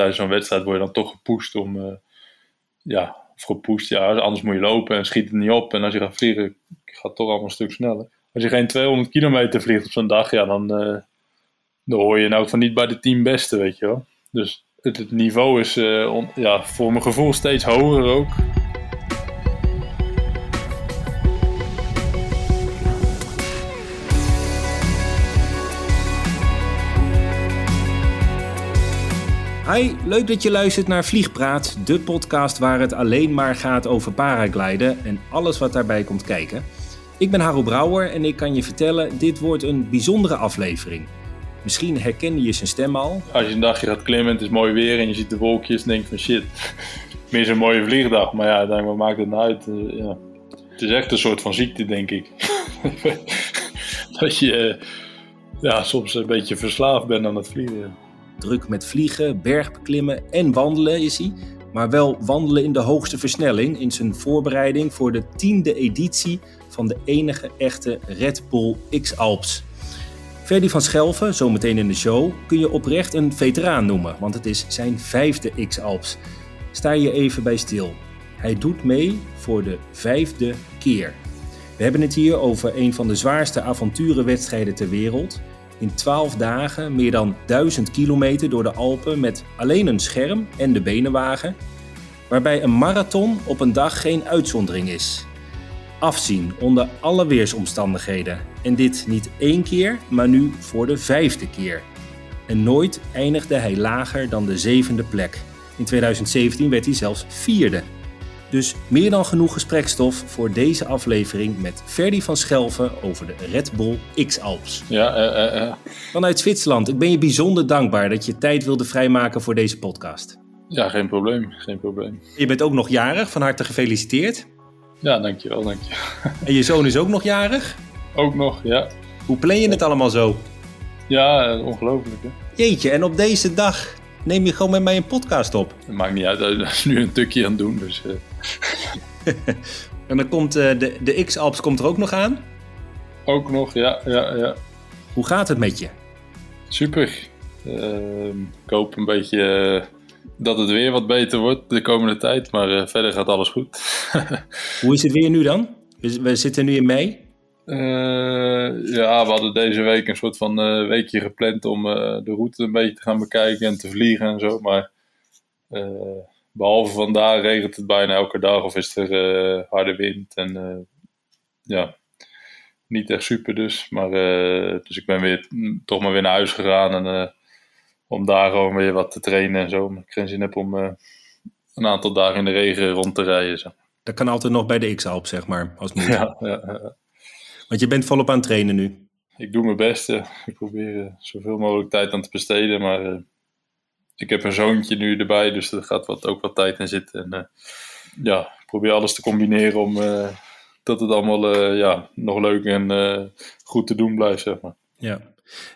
tijdens zo'n wedstrijd word je dan toch gepusht om, ja, of gepusht, ja, anders moet je lopen en schiet het niet op. En als je gaat vliegen, gaat het toch allemaal een stuk sneller. Als je geen 200 kilometer vliegt op zo'n dag, ja, dan, dan hoor je nou van niet bij de team beste, weet je wel. Dus het, niveau is ja, voor mijn gevoel steeds hoger ook. Hi, leuk dat je luistert naar Vliegpraat, de podcast waar het alleen maar gaat over paragliden en alles wat daarbij komt kijken. Ik ben Harold Brouwer en ik kan je vertellen, dit wordt een bijzondere aflevering. Misschien herken je zijn stem al. Als je een dagje gaat klimmen, het is mooi weer en je ziet de wolkjes, denk je van shit, meer een mooie vliegdag. Maar ja, dan maakt het nou uit? Uh, ja. Het is echt een soort van ziekte, denk ik. dat je uh, ja, soms een beetje verslaafd bent aan het vliegen druk met vliegen, bergbeklimmen en wandelen is hij. Maar wel wandelen in de hoogste versnelling in zijn voorbereiding voor de tiende editie van de enige echte Red Bull X-Alps. Ferdy van Schelven, zometeen in de show, kun je oprecht een veteraan noemen, want het is zijn vijfde X-Alps. Sta je even bij stil. Hij doet mee voor de vijfde keer. We hebben het hier over een van de zwaarste avonturenwedstrijden ter wereld in 12 dagen meer dan 1000 kilometer door de Alpen met alleen een scherm en de benenwagen, waarbij een marathon op een dag geen uitzondering is. Afzien onder alle weersomstandigheden en dit niet één keer, maar nu voor de vijfde keer. En nooit eindigde hij lager dan de zevende plek. In 2017 werd hij zelfs vierde. Dus meer dan genoeg gesprekstof voor deze aflevering met Ferdy van Schelven over de Red Bull X-Alps. Ja, uh, uh, Vanuit Zwitserland, ik ben je bijzonder dankbaar dat je tijd wilde vrijmaken voor deze podcast. Ja, geen probleem, geen probleem. Je bent ook nog jarig, van harte gefeliciteerd. Ja, dankjewel, dankjewel. En je zoon is ook nog jarig? Ook nog, ja. Hoe plan je het allemaal zo? Ja, ongelooflijk hè. Jeetje, en op deze dag neem je gewoon met mij een podcast op. Het maakt niet uit, dat is nu een tukje aan het doen, dus... en dan komt uh, de, de X-Alps komt er ook nog aan? Ook nog, ja, ja, ja. Hoe gaat het met je? Super. Uh, ik hoop een beetje uh, dat het weer wat beter wordt de komende tijd, maar uh, verder gaat alles goed. Hoe is het weer nu dan? We, we zitten nu in mei. ja, we hadden deze week een soort van weekje gepland om de route een beetje te gaan bekijken en te vliegen en zo, maar behalve vandaag regent het bijna elke dag of is er uh, harde wind. En uh, ja, niet echt super dus. Maar, uh, dus ik ben weer mm, toch maar weer naar huis gegaan. En, om daar gewoon weer wat te trainen en zo. Maar ik geen zin heb om een aantal dagen in de regen rond te rijden. Zeg. Dat kan altijd nog bij de X-Alp, zeg maar. Als moet. Ja, ja, ja, Want je bent volop aan het trainen nu. Ik doe mijn best. Ik probeer zoveel mogelijk tijd aan te besteden. Maar ik heb een zoontje nu erbij, dus er gaat wat, ook wat tijd in zitten. En uh, ja, ik probeer alles te combineren om uh, dat het allemaal uh, ja, nog leuk en goed te doen blijft, zeg maar. Ja.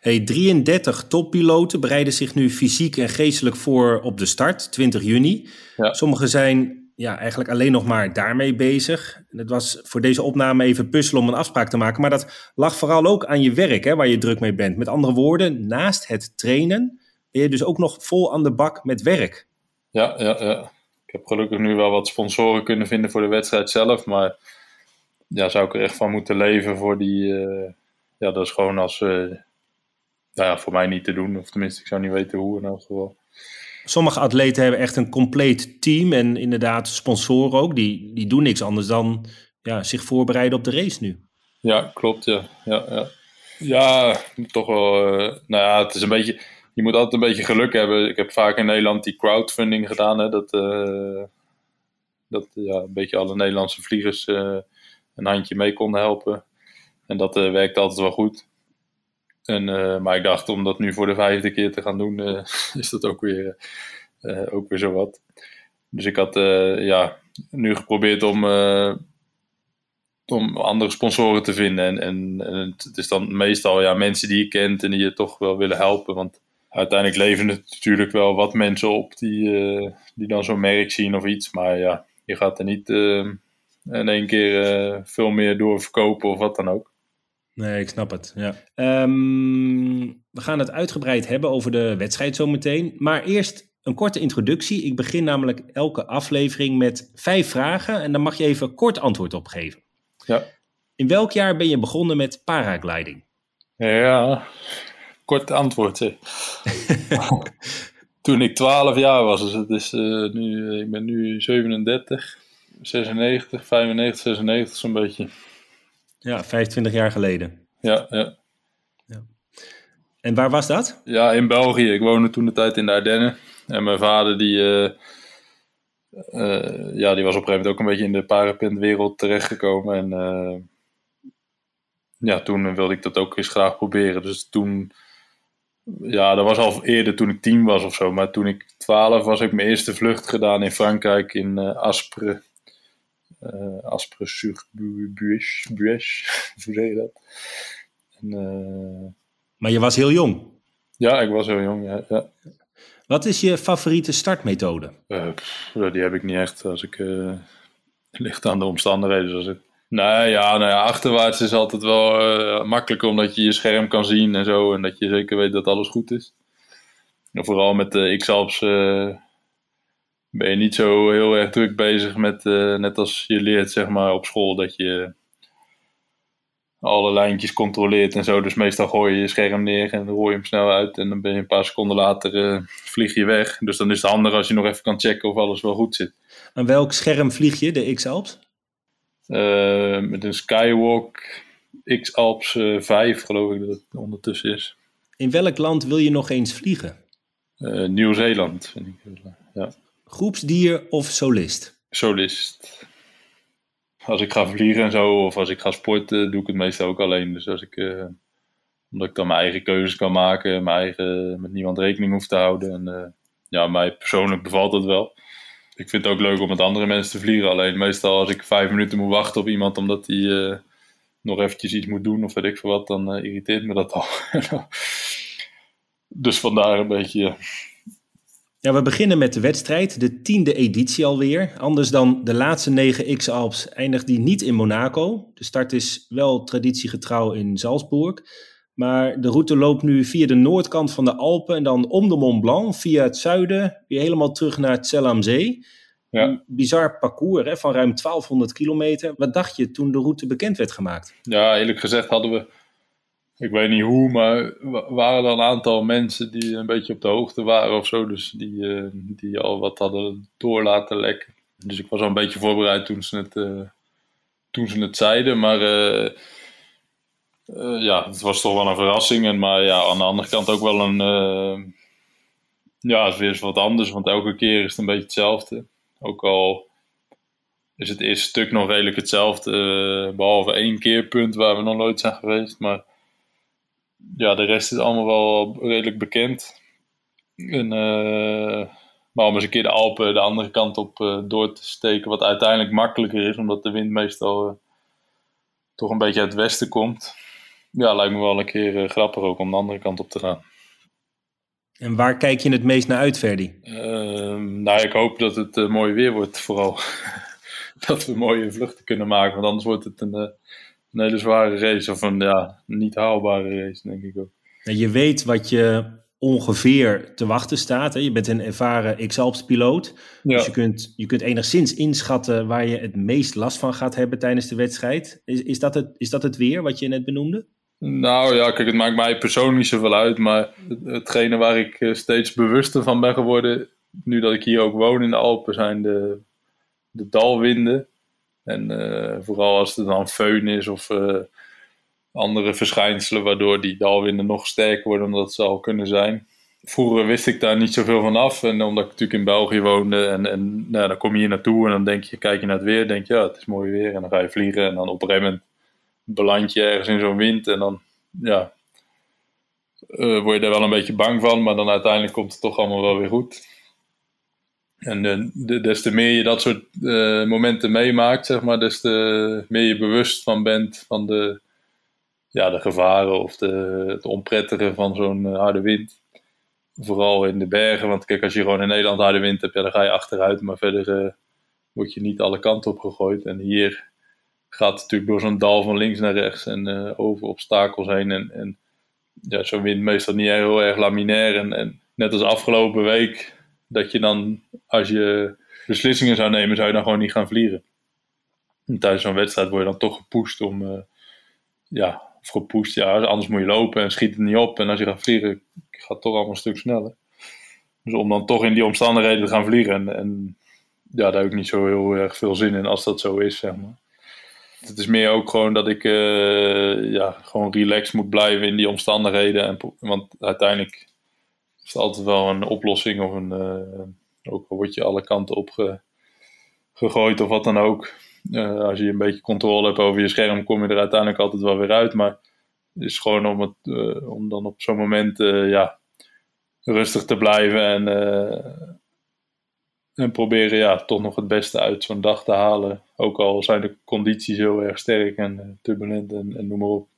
Hey, 33 toppiloten bereiden zich nu fysiek en geestelijk voor op de start, 20 juni. Ja. Sommigen zijn ja, eigenlijk alleen nog maar daarmee bezig. Het was voor deze opname even puzzelen om een afspraak te maken. Maar dat lag vooral ook aan je werk, hè, waar je druk mee bent. Met andere woorden, naast het trainen ben je dus ook nog vol aan de bak met werk. Ja, ja, ja. Ik heb gelukkig nu wel wat sponsoren kunnen vinden voor de wedstrijd zelf. Maar ja, zou ik er echt van moeten leven voor die... Uh, ja, dat is gewoon als... Uh, nou ja, voor mij niet te doen. Of tenminste, ik zou niet weten hoe in elk geval. Sommige atleten hebben echt een compleet team. En inderdaad, sponsoren ook. Die, die doen niks anders dan ja, zich voorbereiden op de race nu. Ja, klopt. Ja, ja, ja. ja toch wel... Uh, nou ja, het is een beetje je moet altijd een beetje geluk hebben. Ik heb vaak in Nederland die crowdfunding gedaan. Hè, dat, uh, dat ja, een beetje alle Nederlandse vliegers uh, een handje mee konden helpen. En dat uh, werkt altijd wel goed. En, maar ik dacht, om dat nu voor de vijfde keer te gaan doen, is dat ook weer, ook weer zo wat. Dus ik had ja, nu geprobeerd om, om andere sponsoren te vinden. En, en, en, het is dan meestal ja, mensen die je kent en die je toch wel willen helpen. Want uiteindelijk leveren het natuurlijk wel wat mensen op die, uh, die dan zo'n merk zien of iets. Maar ja, je gaat er niet uh, in één keer uh, veel meer door verkopen of wat dan ook. Nee, ik snap het. Ja. Um, we gaan het uitgebreid hebben over de wedstrijd zometeen. Maar eerst een korte introductie. Ik begin namelijk elke aflevering met vijf vragen en daar mag je even kort antwoord op geven. Ja. In welk jaar ben je begonnen met paragliding? Ja, kort antwoord. Zeg. Toen ik 12 jaar was, dus het is, uh, nu, ik ben nu 37, 96, 95, 96 zo'n beetje. Ja, 25 jaar geleden. Ja, ja. ja. En waar was dat? Ja, in België. Ik woonde toen de tijd in de Ardennen. En mijn vader die, uh, uh, ja, die was op een gegeven moment ook een beetje in de parapentwereld terechtgekomen. En uh, ja, toen wilde ik dat ook eens graag proberen. Dus toen, ja, dat was al eerder toen ik tien was of zo. Maar toen ik twaalf was, heb ik mijn eerste vlucht gedaan in Frankrijk, in Aspre. Aspre sur Buèche, hoe zeg je dat? En, maar je was heel jong? Ja, ik was heel jong, ja. ja. Wat is je favoriete startmethode? Uh, pff, die heb ik niet echt. Als ik, ligt aan de omstandigheden. Zoals ik... Nee, ja, nou ja, achterwaarts is altijd wel uh, makkelijk omdat je je scherm kan zien en zo. En dat je zeker weet dat alles goed is. En vooral met de X-Alps ben je niet zo heel erg druk bezig met, net als je leert zeg maar, op school, dat je alle lijntjes controleert en zo. Dus meestal gooi je je scherm neer en gooi je hem snel uit. En dan ben je een paar seconden later vlieg je weg. Dus dan is het handig als je nog even kan checken of alles wel goed zit. Aan welk scherm vlieg je, de X-Alps? Uh, met een Skywalk X-Alps uh, 5 geloof ik dat het ondertussen is. In welk land wil je nog eens vliegen? Uh, Nieuw-Zeeland vind ik. Ja. Groepsdier of solist? Solist als ik ga vliegen en zo, of als ik ga sporten, doe ik het meestal ook alleen. Dus als ik, uh, omdat ik dan mijn eigen keuzes kan maken, mijn eigen, met niemand rekening hoef te houden. En uh, ja, mij persoonlijk bevalt dat wel. Ik vind het ook leuk om met andere mensen te vliegen. Alleen meestal als ik vijf minuten moet wachten op iemand omdat hij uh, nog eventjes iets moet doen of weet ik veel wat, dan irriteert me dat al. dus vandaar een beetje ja, we beginnen met de wedstrijd, de tiende editie alweer. Anders dan de laatste negen X-Alps eindigt die niet in Monaco. De start is wel traditiegetrouw in Salzburg. Maar de route loopt nu via de noordkant van de Alpen en dan om de Mont Blanc, via het zuiden, weer helemaal terug naar het Zell am Zee. Ja. Een bizar parcours hè, van ruim 1200 kilometer. Wat dacht je toen de route bekend werd gemaakt? Ja, eerlijk gezegd hadden we ik weet niet hoe, maar waren er een aantal mensen die een beetje op de hoogte waren of zo. Dus die, uh, die al wat hadden door laten lekken. Dus ik was al een beetje voorbereid toen ze het, uh, toen ze het zeiden. Maar uh, ja, het was toch wel een verrassing. En, maar ja, aan de andere kant ook wel een. ja, het is weer wat anders, want elke keer is het een beetje hetzelfde. Ook al is het eerste stuk nog redelijk hetzelfde. behalve één keerpunt waar we nog nooit zijn geweest. Maar ja, de rest is allemaal wel redelijk bekend. En, maar om eens een keer de Alpen de andere kant op door te steken, wat uiteindelijk makkelijker is, omdat de wind meestal toch een beetje uit het westen komt. Ja, lijkt me wel een keer grappig ook om de andere kant op te gaan. En waar kijk je het meest naar uit, Ferdi? Ehm, nou, ik hoop dat het mooi weer wordt, vooral. dat we mooie vluchten kunnen maken, want anders wordt het een een hele zware race. Of een ja, niet haalbare race, denk ik ook. je weet wat je ongeveer te wachten staat. Hè? Je bent een ervaren X-Alps-piloot. Ja. Dus je kunt, je kunt enigszins inschatten waar je het meest last van gaat hebben tijdens de wedstrijd. Is, is, dat, het, is dat het weer wat je net benoemde? Nou ja, kijk, het maakt mij persoonlijk niet zoveel uit. Maar hetgene waar ik eh, steeds bewuster van ben geworden, nu dat ik hier ook woon in de Alpen, zijn de, de dalwinden. En uh, vooral als er dan feun is of uh, andere verschijnselen waardoor die dalwinden nog sterker worden dan dat ze al kunnen zijn. Vroeger wist ik daar niet zoveel van af. En omdat ik natuurlijk in België woonde en, en nou, dan kom je hier naartoe en dan denk je, kijk je naar het weer, denk je ja, het is mooi weer. En dan ga je vliegen en dan op beland je ergens in zo'n wind en dan ja, uh, word je daar wel een beetje bang van. Maar dan uiteindelijk komt het toch allemaal wel weer goed. En de, des te meer je dat soort uh, momenten meemaakt, zeg maar, des te meer je bewust van bent van de, ja, de gevaren of de, het onprettige van zo'n harde wind. Vooral in de bergen, want kijk, als je gewoon in Nederland harde wind hebt, ja, dan ga je achteruit, maar verder word je niet alle kanten op gegooid. En hier gaat natuurlijk door zo'n dal van links naar rechts en over obstakels heen. En, en ja, zo'n wind meestal niet heel erg laminair. En, net als afgelopen week dat je dan, als je beslissingen zou nemen, zou je dan gewoon niet gaan vliegen. En tijdens zo'n wedstrijd word je dan toch gepusht om, uh, ja, of gepusht, ja, anders moet je lopen en schiet het niet op. En als je gaat vliegen, gaat het toch allemaal een stuk sneller. Dus om dan toch in die omstandigheden te gaan vliegen. En, en ja, daar heb ik niet zo heel erg veel zin in als dat zo is, zeg maar. Het is meer ook gewoon dat ik uh, ja, gewoon relaxed moet blijven in die omstandigheden. En, want uiteindelijk is het altijd wel een oplossing of een, uh, ook al word je alle kanten op gegooid of wat dan ook. Uh, als je een beetje controle hebt over je scherm, kom je er uiteindelijk altijd wel weer uit. Maar het is gewoon om, het, om dan op zo'n moment ja, rustig te blijven en, en proberen ja, toch nog het beste uit zo'n dag te halen. Ook al zijn de condities heel erg sterk en uh, turbulent en, en, noem maar op.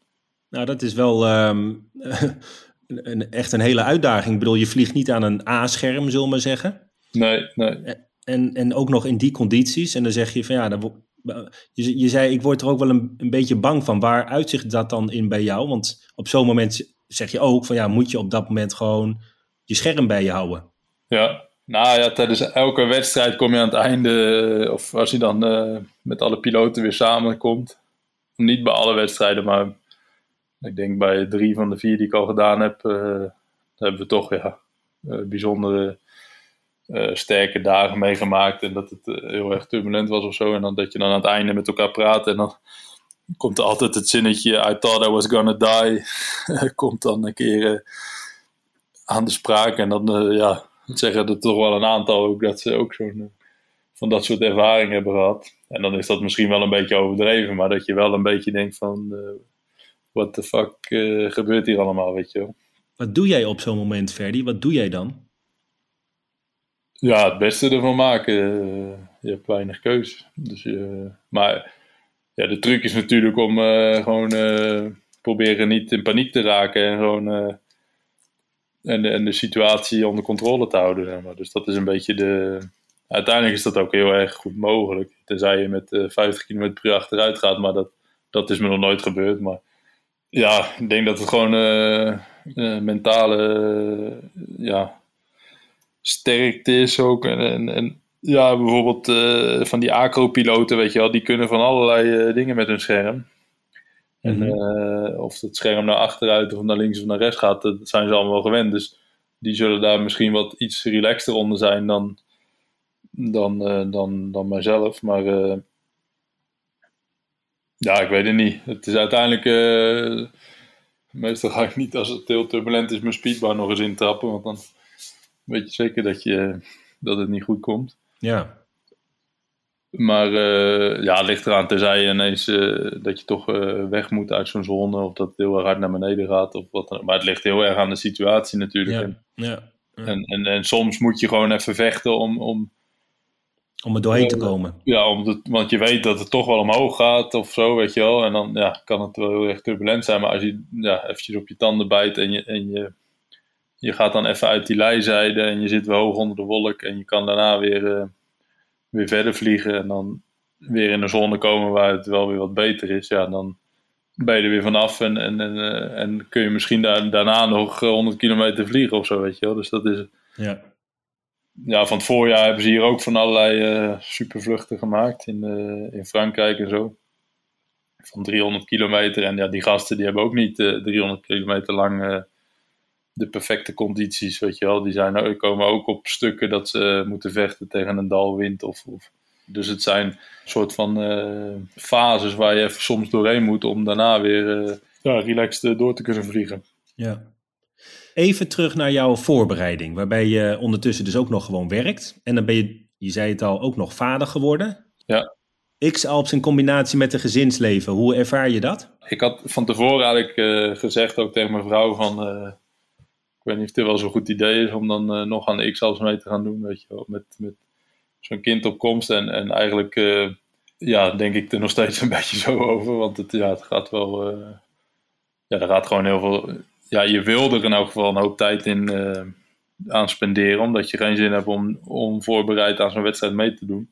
Nou, dat is wel um, een, echt een hele uitdaging. Ik bedoel, je vliegt niet aan een A-scherm, zullen we maar zeggen. Nee, nee. En, en ook nog in die condities. En dan zeg je van ja, dan, je, je zei ik word er ook wel een, een beetje bang van. Waar uitzicht dat dan in bij jou? Want op zo'n moment zeg je ook van ja, moet je op dat moment gewoon je scherm bij je houden. Ja, nou ja, tijdens elke wedstrijd kom je aan het einde, of als je dan uh, met alle piloten weer samenkomt. Niet bij alle wedstrijden, maar ik denk bij drie van de vier die ik al gedaan heb, uh, hebben we toch ja, bijzondere sterke dagen meegemaakt. En dat het heel erg turbulent was of zo. En dan dat je dan aan het einde met elkaar praat en dan komt er altijd het zinnetje I thought I was gonna die. komt dan een keer aan de sprake en dan ja zeggen er toch wel een aantal ook dat ze ook zo'n eh, van dat soort ervaringen hebben gehad. En dan is dat misschien wel een beetje overdreven, maar dat je wel een beetje denkt van, uh, what the fuck uh, gebeurt hier allemaal, weet je wel. Wat doe jij op zo'n moment, Ferdi? Wat doe jij dan? Ja, het beste ervan maken. je hebt weinig keus. Dus, je, maar ja, de truc is natuurlijk om gewoon proberen niet in paniek te raken en gewoon en, de, en de situatie onder controle te houden. Maar. Dus dat is een beetje de. Uiteindelijk is dat ook heel erg goed mogelijk. Tenzij je met uh, 50 km per uur achteruit gaat, maar dat, dat is me nog nooit gebeurd. Maar ja, ik denk dat het gewoon uh, mentale ja, sterkte is ook. En, en, ja, bijvoorbeeld van die acro-piloten, weet je wel, die kunnen van allerlei dingen met hun scherm. En uh, of het scherm naar achteruit of naar links of naar rechts gaat, dat zijn ze allemaal wel gewend. Dus die zullen daar misschien wat iets relaxter onder zijn dan, dan, uh, dan, dan mijzelf. Maar uh, ja, ik weet het niet. Het is uiteindelijk. meestal ga ik niet als het heel turbulent is mijn speedbar nog eens intrappen. Want dan weet je zeker dat, je, dat het niet goed komt. Ja. Maar uh, ja, het ligt eraan tenzij je ineens uh, dat je toch uh, weg moet uit zo'n zone of dat het heel erg hard naar beneden gaat. Of wat dan. Maar het ligt heel erg aan de situatie natuurlijk. Ja, en, ja, ja. En, en, en, soms moet je gewoon even vechten om... Om, om er doorheen te komen. Ja, om want je weet dat het toch wel omhoog gaat of zo, weet je wel. En dan ja, kan het wel heel erg turbulent zijn. Maar als je ja, eventjes op je tanden bijt en je, en je, je gaat dan even uit die leizijde en je zit weer hoog onder de wolk en je kan daarna weer weer verder vliegen en dan weer in een zone komen waar het wel weer wat beter is, ja, dan ben je er weer vanaf en, en, en, eh, en kun je misschien daar, daarna nog 100 kilometer vliegen of zo, weet je wel. Dus dat is. Ja. Ja, van het voorjaar hebben ze hier ook van allerlei uh, supervluchten gemaakt in, uh, in Frankrijk en zo. Van 300 kilometer. En ja, die gasten die hebben ook niet 300 kilometer lang de perfecte condities, weet je wel. Die, zijn, die komen ook op stukken dat ze moeten vechten tegen een dalwind. Of, of. Dus het zijn soort van uh, fases waar je even soms doorheen moet om daarna weer uh, ja, relaxed door te kunnen vliegen. Ja. Even terug naar jouw voorbereiding, waarbij je ondertussen dus ook nog gewoon werkt. En dan ben je, je zei het al, ook nog vader geworden. Ja. X-Alps in combinatie met een gezinsleven, hoe ervaar je dat? Ik had van tevoren eigenlijk uh, gezegd ook tegen mijn vrouw van ik weet niet of het wel zo'n goed idee is om dan uh, nog aan x alles mee te gaan doen, weet je. Met, met zo'n kind op komst. En, en eigenlijk, uh, ja, denk ik er nog steeds een beetje zo over. Want het, ja, het gaat wel, uh, ja, er gaat gewoon heel veel, ja, je wil er in elk geval een hoop tijd in aan spenderen. Omdat je geen zin hebt om, om voorbereid aan zo'n wedstrijd mee te doen.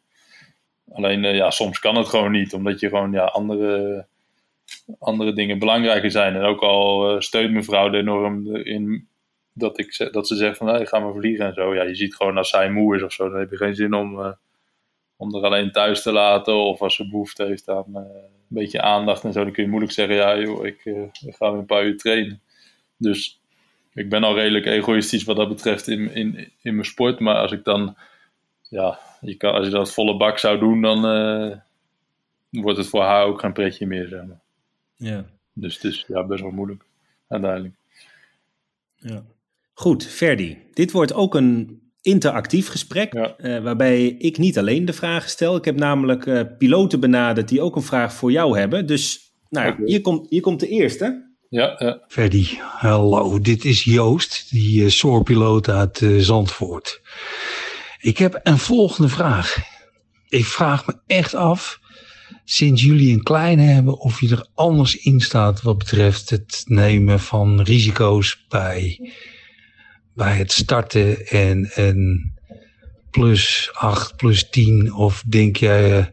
Alleen, ja, soms kan het gewoon niet. Omdat je gewoon, ja, andere andere dingen belangrijker zijn. En ook al steunt mevrouw er enorm in dat, ik, dat ze zeggen van hey, ga maar vliegen en zo. Ja, je ziet gewoon als zij moe is of zo, dan heb je geen zin om, uh, om er alleen thuis te laten. Of als ze behoefte heeft aan uh, een beetje aandacht en zo, dan kun je moeilijk zeggen, ja joh, ik, uh, ik ga weer een paar uur trainen. Dus ik ben al redelijk egoïstisch wat dat betreft in, in, in mijn sport. Maar als ik dan, ja, je kan, als je dat volle bak zou doen, dan wordt het voor haar ook geen pretje meer, zeg maar. Ja. Dus het is ja, best wel moeilijk, uiteindelijk. Ja. Goed, Ferdi. Dit wordt ook een interactief gesprek, Ja. eh, waarbij ik niet alleen de vragen stel. Ik heb namelijk eh, piloten benaderd die ook een vraag voor jou hebben. Dus nou, hier, komt, hier komt de eerste. Ja, ja. Ferdy, hallo. Dit is Joost, die uh, soorpiloot uit uh, Zandvoort. Ik heb een volgende vraag. Ik vraag me echt af, sinds jullie een kleine hebben, of je er anders in staat wat betreft het nemen van risico's bij, bij het starten en plus 8, plus 10, of denk jij uh,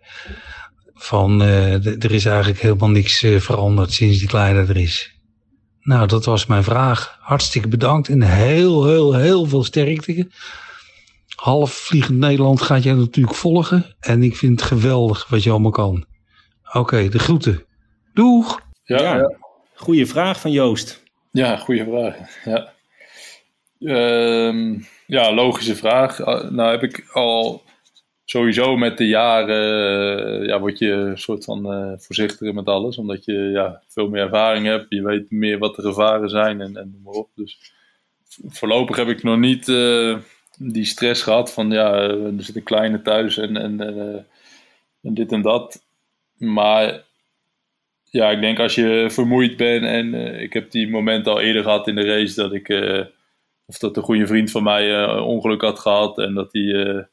van uh, er is eigenlijk helemaal niks uh, veranderd sinds die kleine er is? Nou, dat was mijn vraag. Hartstikke bedankt en heel, heel, heel veel sterkte. Half Vliegend Nederland gaat jij natuurlijk volgen. En ik vind het geweldig wat je allemaal kan. Oké, okay, de groeten. Doeg! Ja, ja. ja. Goeie vraag van Joost. Ja, goede vraag. Ja. Um, ja, logische vraag. Nou heb ik al sowieso met de jaren ja, word je een soort van uh, voorzichtiger met alles. Omdat je ja, veel meer ervaring hebt. Je weet meer wat de gevaren zijn en, en noem maar op. Dus voorlopig heb ik nog niet uh, die stress gehad van ja, er zit een kleine thuis en, en, en dit en dat. Maar ja, ik denk als je vermoeid bent en ik heb die moment al eerder gehad in de race dat ik, of dat een goede vriend van mij ongeluk had gehad en dat hij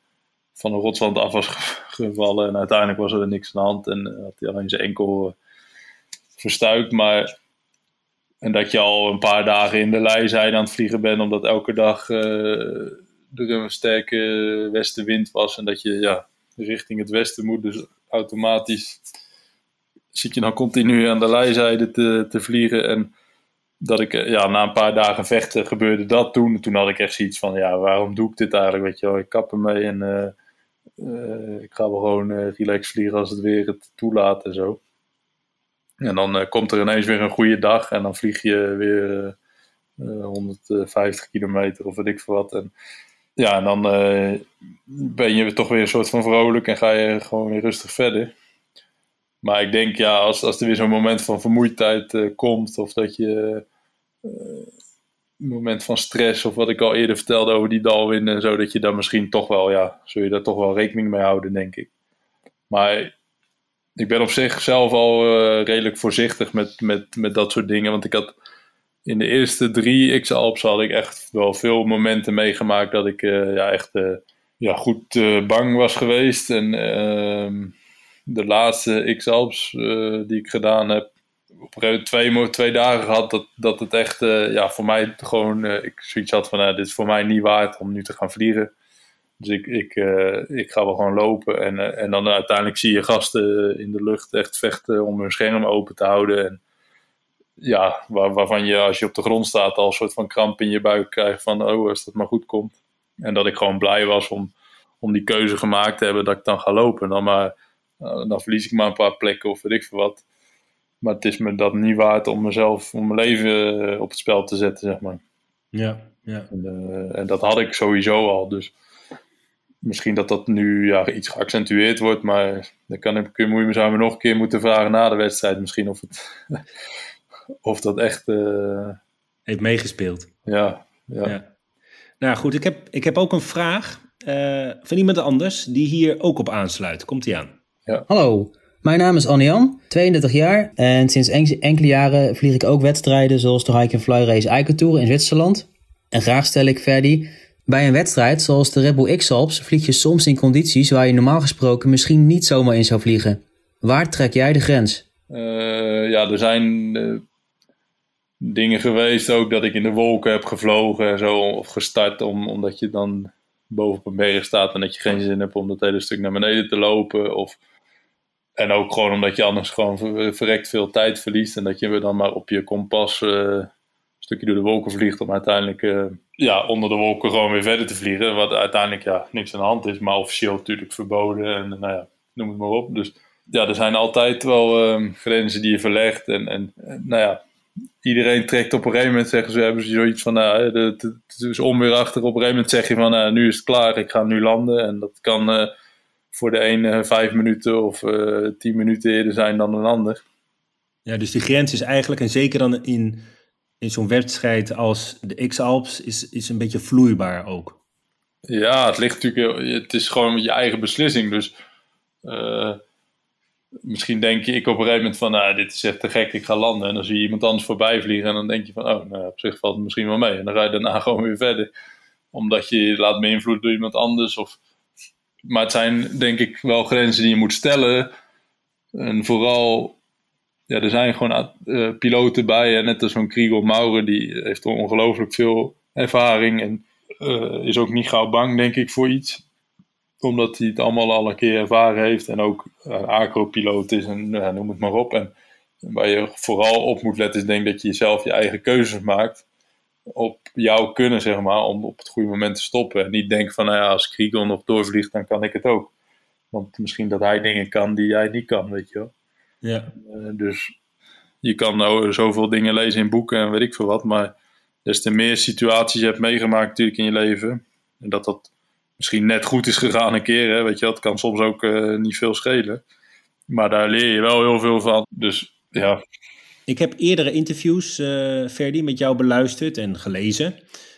van een rotswand af was gevallen. En uiteindelijk was er niks aan de hand. En had hij alleen zijn enkel verstuikt. Maar, en dat je al een paar dagen in de lijzijn aan het vliegen bent. Omdat elke dag uh, er een sterke westenwind was. En dat je ja, richting het westen moet. Dus automatisch zit je dan continu aan de lijzijde te, te vliegen. En dat ik ja, na een paar dagen vechten gebeurde dat toen. Toen had ik echt zoiets van, ja, waarom doe ik dit eigenlijk? Weet je wel, ik kap ermee en uh, uh, ik ga wel gewoon uh, relax vliegen als het weer het toelaat en zo. En dan komt er ineens weer een goede dag en dan vlieg je weer 150 kilometer of weet ik veel wat. En ja, en dan ben je toch weer een soort van vrolijk en ga je gewoon weer rustig verder. Maar ik denk, ja, als, als er weer zo'n moment van vermoeidheid uh, komt, of dat je uh, een moment van stress, of wat ik al eerder vertelde over die dalwinden en zo, dat je daar misschien toch wel, ja, zul je daar toch wel rekening mee houden, denk ik. Maar ik ben op zich zelf al uh, redelijk voorzichtig met, met, met dat soort dingen, want ik had in de eerste drie X-Alps had ik echt wel veel momenten meegemaakt dat ik ja, echt ja, goed bang was geweest en ehm, de laatste X-Alps uh, die ik gedaan heb, op twee, twee dagen gehad dat, dat het echt uh, ja, voor mij gewoon, uh, ik zoiets had van, dit is voor mij niet waard om nu te gaan vliegen. Dus ik, ik, ik ga wel gewoon lopen en, en dan uiteindelijk zie je gasten in de lucht echt vechten om hun scherm open te houden. En ja, waar, waarvan je als je op de grond staat al een soort van kramp in je buik krijgt van, oh, als dat maar goed komt. En dat ik gewoon blij was om, om die keuze gemaakt te hebben dat ik dan ga lopen. Dan maar uh, dan verlies ik maar een paar plekken of weet ik veel wat. Maar het is me dat niet waard om mezelf, om mijn leven uh, op het spel te zetten, zeg maar. Ja, ja. En, uh, en, dat had ik sowieso al. Dus misschien dat dat nu ja, iets geaccentueerd wordt. Maar dan kan ik, moet je zou me nog een keer moeten vragen na de wedstrijd. Misschien of, het, of dat echt... Heeft meegespeeld. Ja, ja. ja. Nou goed, ik heb, ik heb ook een vraag van iemand anders die hier ook op aansluit. Komt die aan? Ja. Hallo, mijn naam is Annian, 32 jaar en sinds enkele jaren vlieg ik ook wedstrijden zoals de Hike and Fly Race Eikentour in Zwitserland. En graag stel ik Ferdi, bij een wedstrijd zoals de Red Bull X-Alps vlieg je soms in condities waar je normaal gesproken misschien niet zomaar in zou vliegen. Waar trek jij de grens? Uh, ja, er zijn uh, dingen geweest ook dat ik in de wolken heb gevlogen en zo of gestart om, omdat je dan boven op een berg staat en dat je geen zin hebt om dat hele stuk naar beneden te lopen. Of, en ook gewoon omdat je anders gewoon ver, verrekt veel tijd verliest en dat je dan maar op je kompas uh, stukje door de wolken vliegt om uiteindelijk eh, ja, onder de wolken gewoon weer verder te vliegen. Wat uiteindelijk ja, niks aan de hand is, maar officieel natuurlijk verboden en nou ja, noem het maar op. Dus ja, er zijn altijd wel ehm, grenzen die je verlegt. En, en, nou ja, iedereen trekt op een gegeven moment, zeggen ze, hebben ze zoiets van, nou, het, is onweerachtig. Op een gegeven moment zeg je van, nou, nu is het klaar, ik ga nu landen. En dat kan voor de een vijf minuten of uh, tien minuten eerder zijn dan een ander. Ja, dus die grens is eigenlijk, en zeker dan in, in zo'n wedstrijd als de X-Alps, is, is een beetje vloeibaar ook. Ja, het ligt natuurlijk, het is gewoon je eigen beslissing. Dus uh, misschien denk je ik op een gegeven moment van, nou, dit is echt te gek, ik ga landen. En dan zie je iemand anders voorbij vliegen en dan denk je van, oh, nou, op zich valt het misschien wel mee. En dan ga je daarna gewoon weer verder. Omdat je je laat beïnvloeden door iemand anders. Of... Maar het zijn denk ik wel grenzen die je moet stellen. En vooral, ja, er zijn gewoon uh, piloten bij. net als zo'n Kriegel Maurer, die heeft ongelooflijk veel ervaring. En uh, is ook niet gauw bang, denk ik, voor iets omdat hij het allemaal al een keer ervaren heeft en ook een acro-piloot is en noem het maar op. En waar je vooral op moet letten is denk dat je zelf je eigen keuzes maakt op jouw kunnen, zeg maar, om op het goede moment te stoppen. En niet denken van, nou ja, als Kriegel nog doorvliegt, dan kan ik het ook. Want misschien dat hij dingen kan die jij niet kan, weet je wel. Ja. Uh, dus je kan nou zoveel dingen lezen in boeken en weet ik veel wat, maar des te meer situaties je hebt meegemaakt natuurlijk in je leven, en dat dat misschien net goed is gegaan een keer. Hè, weet je, dat kan soms ook uh, niet veel schelen. Maar daar leer je wel heel veel van. Dus ja. Ik heb eerdere interviews, uh, Ferdi, met jou beluisterd en gelezen.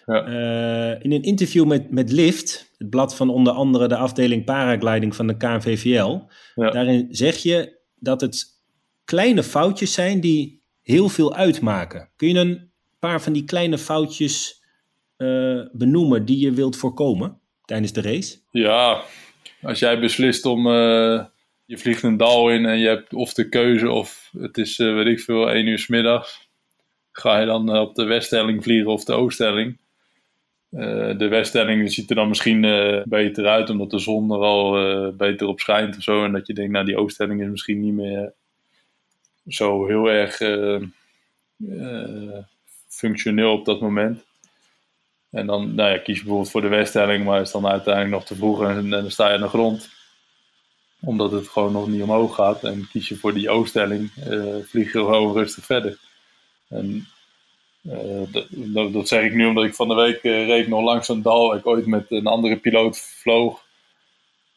Ja. Uh, in een interview met, met Lift, het blad van onder andere de afdeling paragliding van de KNVVL. Ja. Daarin zeg je dat het kleine foutjes zijn die heel veel uitmaken. Kun je een paar van die kleine foutjes benoemen die je wilt voorkomen? tijdens de race? Ja, als jij beslist om. Je vliegt een dal in en je hebt of de keuze of het is, uh, weet ik veel, 1 uur s middags. Ga je dan uh, op de weststelling vliegen of de ooststelling? de weststelling ziet er dan misschien beter uit omdat de zon er al beter op schijnt of zo. En dat je denkt, nou die ooststelling is misschien niet meer zo heel erg functioneel op dat moment. En dan nou ja, kies je bijvoorbeeld voor de weststelling, maar is dan uiteindelijk nog te vroeg en, en, dan sta je aan de grond. Omdat het gewoon nog niet omhoog gaat. En kies je voor die ooststelling, uh, vlieg je gewoon rustig verder. En uh, dat, dat, zeg ik nu omdat ik van de week uh, reed nog langs een dal. Ik ooit met een andere piloot vloog.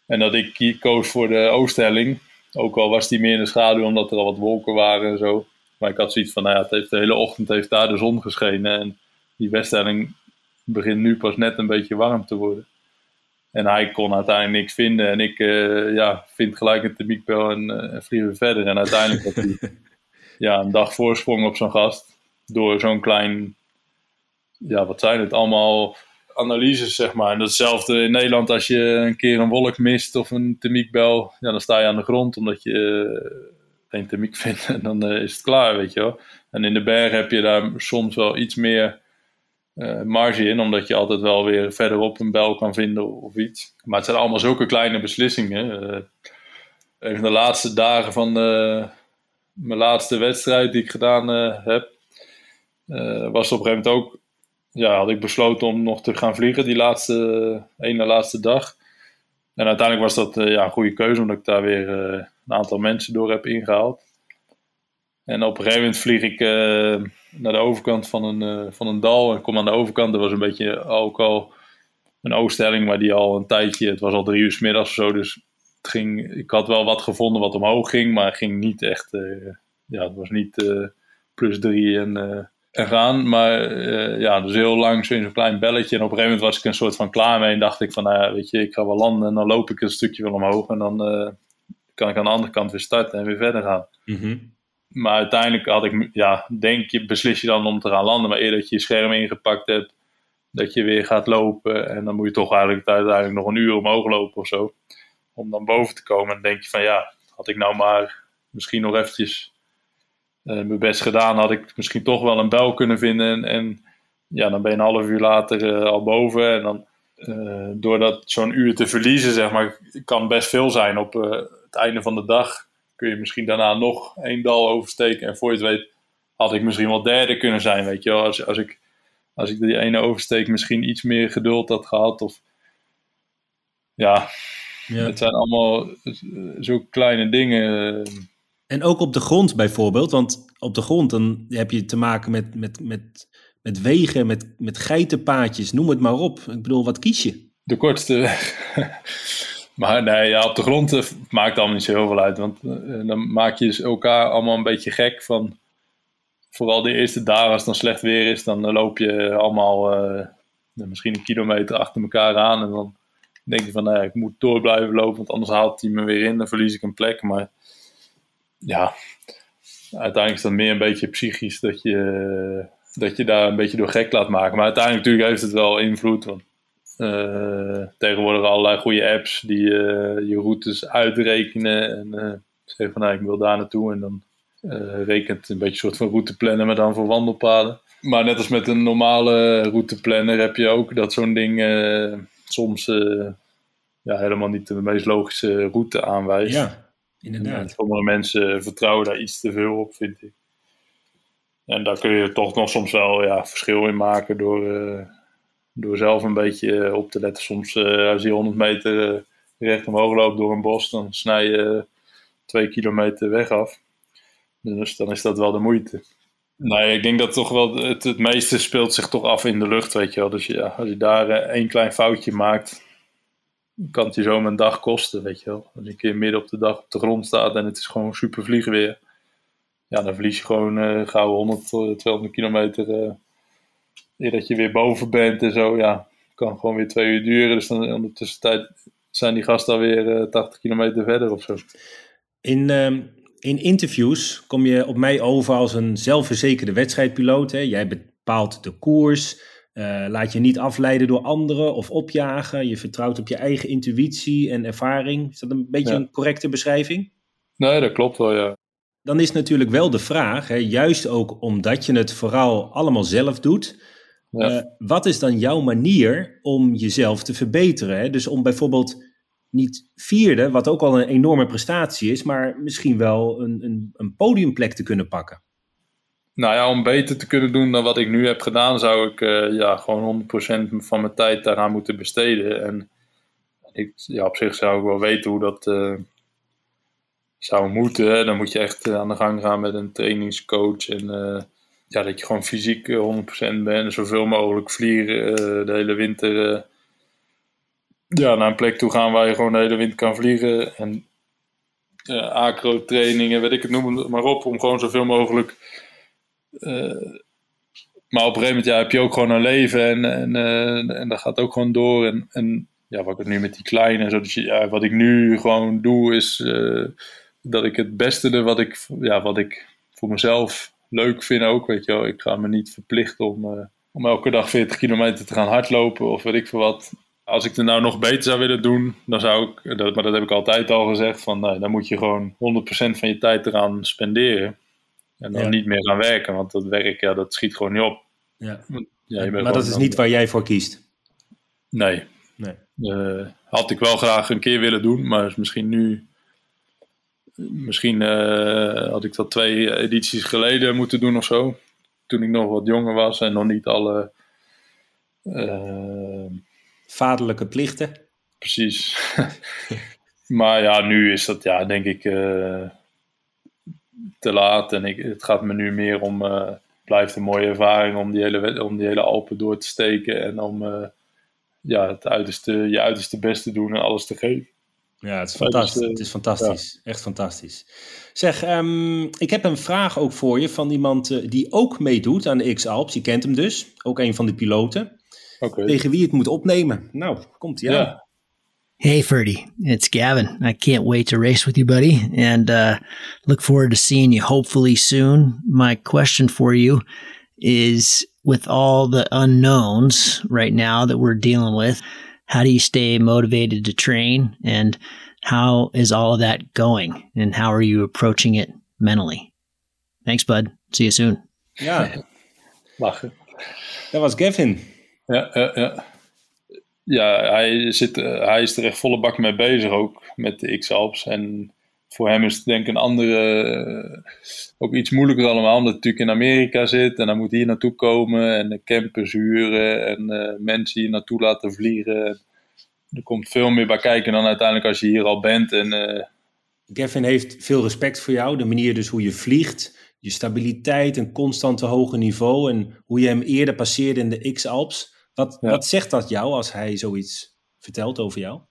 En dat ik koos voor de ooststelling. Ook al was die meer in de schaduw omdat er al wat wolken waren en zo. Maar ik had zoiets van, nou ja, het heeft de hele ochtend heeft daar de zon geschenen. En die weststelling begint nu pas net een beetje warm te worden. En hij kon uiteindelijk niks vinden. En ik uh, ja, vind gelijk een temiekbel en, uh, en vliegen we verder. En uiteindelijk had hij ja, een dag voorsprong op zo'n gast. Door zo'n klein, ja, wat zijn het allemaal, analyses zeg maar. En hetzelfde in Nederland als je een keer een wolk mist of een temiekbel. Ja, dan sta je aan de grond omdat je uh, geen temiek vindt. En dan is het klaar, weet je wel. En in de berg heb je daar soms wel iets meer marge in, omdat je altijd wel weer verderop een bel kan vinden of iets. Maar het zijn allemaal zulke kleine beslissingen. Uh, een van de laatste dagen van de, mijn laatste wedstrijd die ik gedaan heb, was op een gegeven moment ook, ja, had ik besloten om nog te gaan vliegen die laatste, ene laatste dag. En uiteindelijk was dat ja, een goede keuze, omdat ik daar weer een aantal mensen door heb ingehaald. En op een gegeven moment vlieg ik naar de overkant van een, uh, van een dal. En kom aan de overkant. Er was een beetje ook al een ooststelling, maar die al een tijdje. Het was al drie uur s middags of zo. Dus het ging, ik had wel wat gevonden wat omhoog ging, maar ging niet echt. Uh, ja, het was niet plus drie en, en gaan. Maar ja, dus heel lang zo'n klein belletje. En op een gegeven moment was ik een soort van klaar mee. En dacht ik van, nou weet je, ik ga wel landen. En dan loop ik een stukje wel omhoog. En dan kan ik aan de andere kant weer starten en weer verder gaan. Mm maar uiteindelijk had ik, ja, denk je, beslis je dan om te gaan landen. Maar eerder dat je je scherm ingepakt hebt, dat je weer gaat lopen. En dan moet je toch eigenlijk uiteindelijk nog een uur omhoog lopen of zo. Om dan boven te komen. En dan denk je van ja, had ik nou maar misschien nog eventjes uh, mijn best gedaan, had ik misschien toch wel een bel kunnen vinden. En, ja, dan ben je een half uur later uh, al boven. En dan uh, door dat zo'n uur te verliezen, zeg maar, kan best veel zijn op het einde van de dag kun je misschien daarna nog één dal oversteken. En voor je het weet had ik misschien wel derde kunnen zijn, weet je wel. Als, als, ik, als ik die ene oversteek misschien iets meer geduld had gehad. Of, ja, Ja. het zijn allemaal zo kleine dingen. En ook op de grond bijvoorbeeld, want op de grond dan heb je te maken met, met, met, met wegen, met, met geitenpaadjes, noem het maar op. Ik bedoel, wat kies je? De kortste weg. Maar nee, ja, op de grond eh, maakt allemaal niet zo heel veel uit. Want eh, dan maak je dus elkaar allemaal een beetje gek van... Vooral de eerste dagen als het dan slecht weer is, dan eh, loop je allemaal misschien een kilometer achter elkaar aan. En dan denk je van, ja, ik moet door blijven lopen, want anders haalt hij me weer in. Dan verlies ik een plek. Maar ja, uiteindelijk is dat meer een beetje psychisch dat je, dat je daar een beetje door gek laat maken. Maar uiteindelijk natuurlijk heeft het wel invloed. Tegenwoordig allerlei goede apps die eh, je routes uitrekenen. En eh zeggen van nou, ik wil daar naartoe. En dan eh, rekent een beetje een soort van routeplanner, maar dan voor wandelpaden. Maar net als met een normale routeplanner heb je ook dat zo'n ding eh, soms eh, ja, helemaal niet de meest logische route aanwijst. Ja, En inderdaad. sommige mensen vertrouwen daar iets te veel op, vind ik. En daar kun je toch nog soms wel ja, verschil in maken door, eh, door zelf een beetje eh, op te letten. Soms eh, als je 100 meter eh, recht omhoog loopt door een bos, dan snij je twee kilometer weg af. Dus dan is dat wel de moeite. Nee, ik denk dat toch wel het, meeste speelt zich toch af in de lucht, weet je wel. Dus ja, als je daar één klein foutje maakt, kan het je zomaar een dag kosten, weet je wel. Als je een keer midden op de dag op de grond staat en het is gewoon super vliegweer. Ja, dan verlies je gewoon eh gauw 100, tot 200 kilometer. Eer dat je weer boven bent en zo. Ja, kan gewoon weer twee uur duren. Dus dan in de tussentijd zijn die gasten alweer eh 80 kilometer verder of zo. In, ehm, in interviews kom je op mij over als een zelfverzekerde wedstrijdpiloot. Hè? Jij bepaalt de koers, eh, laat je niet afleiden door anderen of opjagen. Je vertrouwt op je eigen intuïtie en ervaring. Is dat een beetje Ja. een correcte beschrijving? Nee, dat klopt wel, ja. Dan is natuurlijk wel de vraag, hè, juist ook omdat je het vooral allemaal zelf doet. Ja. eh, wat is dan jouw manier om jezelf te verbeteren? Hè? Dus om bijvoorbeeld niet vierde, wat ook al een enorme prestatie is, maar misschien wel een, een, een podiumplek te kunnen pakken. Nou ja, om beter te kunnen doen dan wat ik nu heb gedaan, zou ik eh, ja, gewoon 100% van mijn tijd daaraan moeten besteden. En ik, ja, op zich zou ik wel weten hoe dat eh, zou moeten. hè. Dan moet je echt aan de gang gaan met een trainingscoach. En ja, dat je gewoon fysiek eh, 100% bent. En zoveel mogelijk vliegen eh, de hele winter. eh, ja, naar een plek toe gaan waar je gewoon de hele winter kan vliegen. En eh acro-trainingen, weet ik het, noem maar op. Om gewoon zoveel mogelijk eh, maar op een gegeven moment ja, heb je ook gewoon een leven en, en, eh, en dat gaat ook gewoon door. En, en ja, wat ik nu met die kleine, zo, dus, ja, wat ik nu gewoon doe is eh, dat ik het beste wat ik, ja, wat ik voor mezelf leuk vind ook. Weet je wel. Ik ga me niet verplichten om, eh, om elke dag 40 kilometer te gaan hardlopen of weet ik veel wat. Als ik het nou nog beter zou willen doen, dan zou ik, dat, maar dat heb ik altijd al gezegd, van, dan moet je gewoon 100% van je tijd eraan spenderen. En dan Ja. niet meer gaan werken, want dat werk, ja, dat schiet gewoon niet op. Ja. Maar dat is niet waar jij voor kiest. Nee. Nee. Eh, had ik wel graag een keer willen doen, maar is misschien nu. Misschien eh, had ik dat twee edities geleden moeten doen of zo. Toen ik nog wat jonger was en nog niet alle. eh, Vaderlijke plichten. precies. maar ja, nu is dat ja, denk ik eh, te laat. En ik, het gaat me nu meer om. het blijft een mooie ervaring om die hele, om die hele Alpen door te steken. En om ja, het uiterste, je uiterste best te doen en alles te geven. Ja, het is dus, fantastisch. eh, het is fantastisch. Echt fantastisch. Zeg, ehm, ik heb een vraag ook voor je van iemand eh, die ook meedoet aan de X-Alps. Je kent hem dus. Ook een van de piloten. Oké. Tegen wie het moet opnemen. Nou, komt hij aan. Ja. Hey, Ferdy, it's Gavin. I can't wait to race with you, buddy, and uh, look forward to seeing you hopefully soon. My question for you is with all the unknowns right now that we're dealing with, how do you stay motivated to train, and how is all of that going, and how are you approaching it mentally? Thanks, bud. See you soon. Ja, Lachen. dat was Gavin. Ja, ja, ja. Ja, hij, zit, eh, hij is er echt volle bak mee bezig ook met de X-Alps. En voor hem is het denk ik een andere, eh, ook iets moeilijker allemaal, omdat hij natuurlijk in Amerika zit en dan moet hij hier naartoe komen en campers huren en uh, mensen hier naartoe laten vliegen. Er komt veel meer bij kijken dan uiteindelijk als je hier al bent. En, uh... Gavin heeft veel respect voor jou, de manier dus hoe je vliegt, je stabiliteit, een constante hoge niveau en hoe je hem eerder passeerde in de X-Alps. Wat, wat zegt dat jou als hij zoiets vertelt over jou?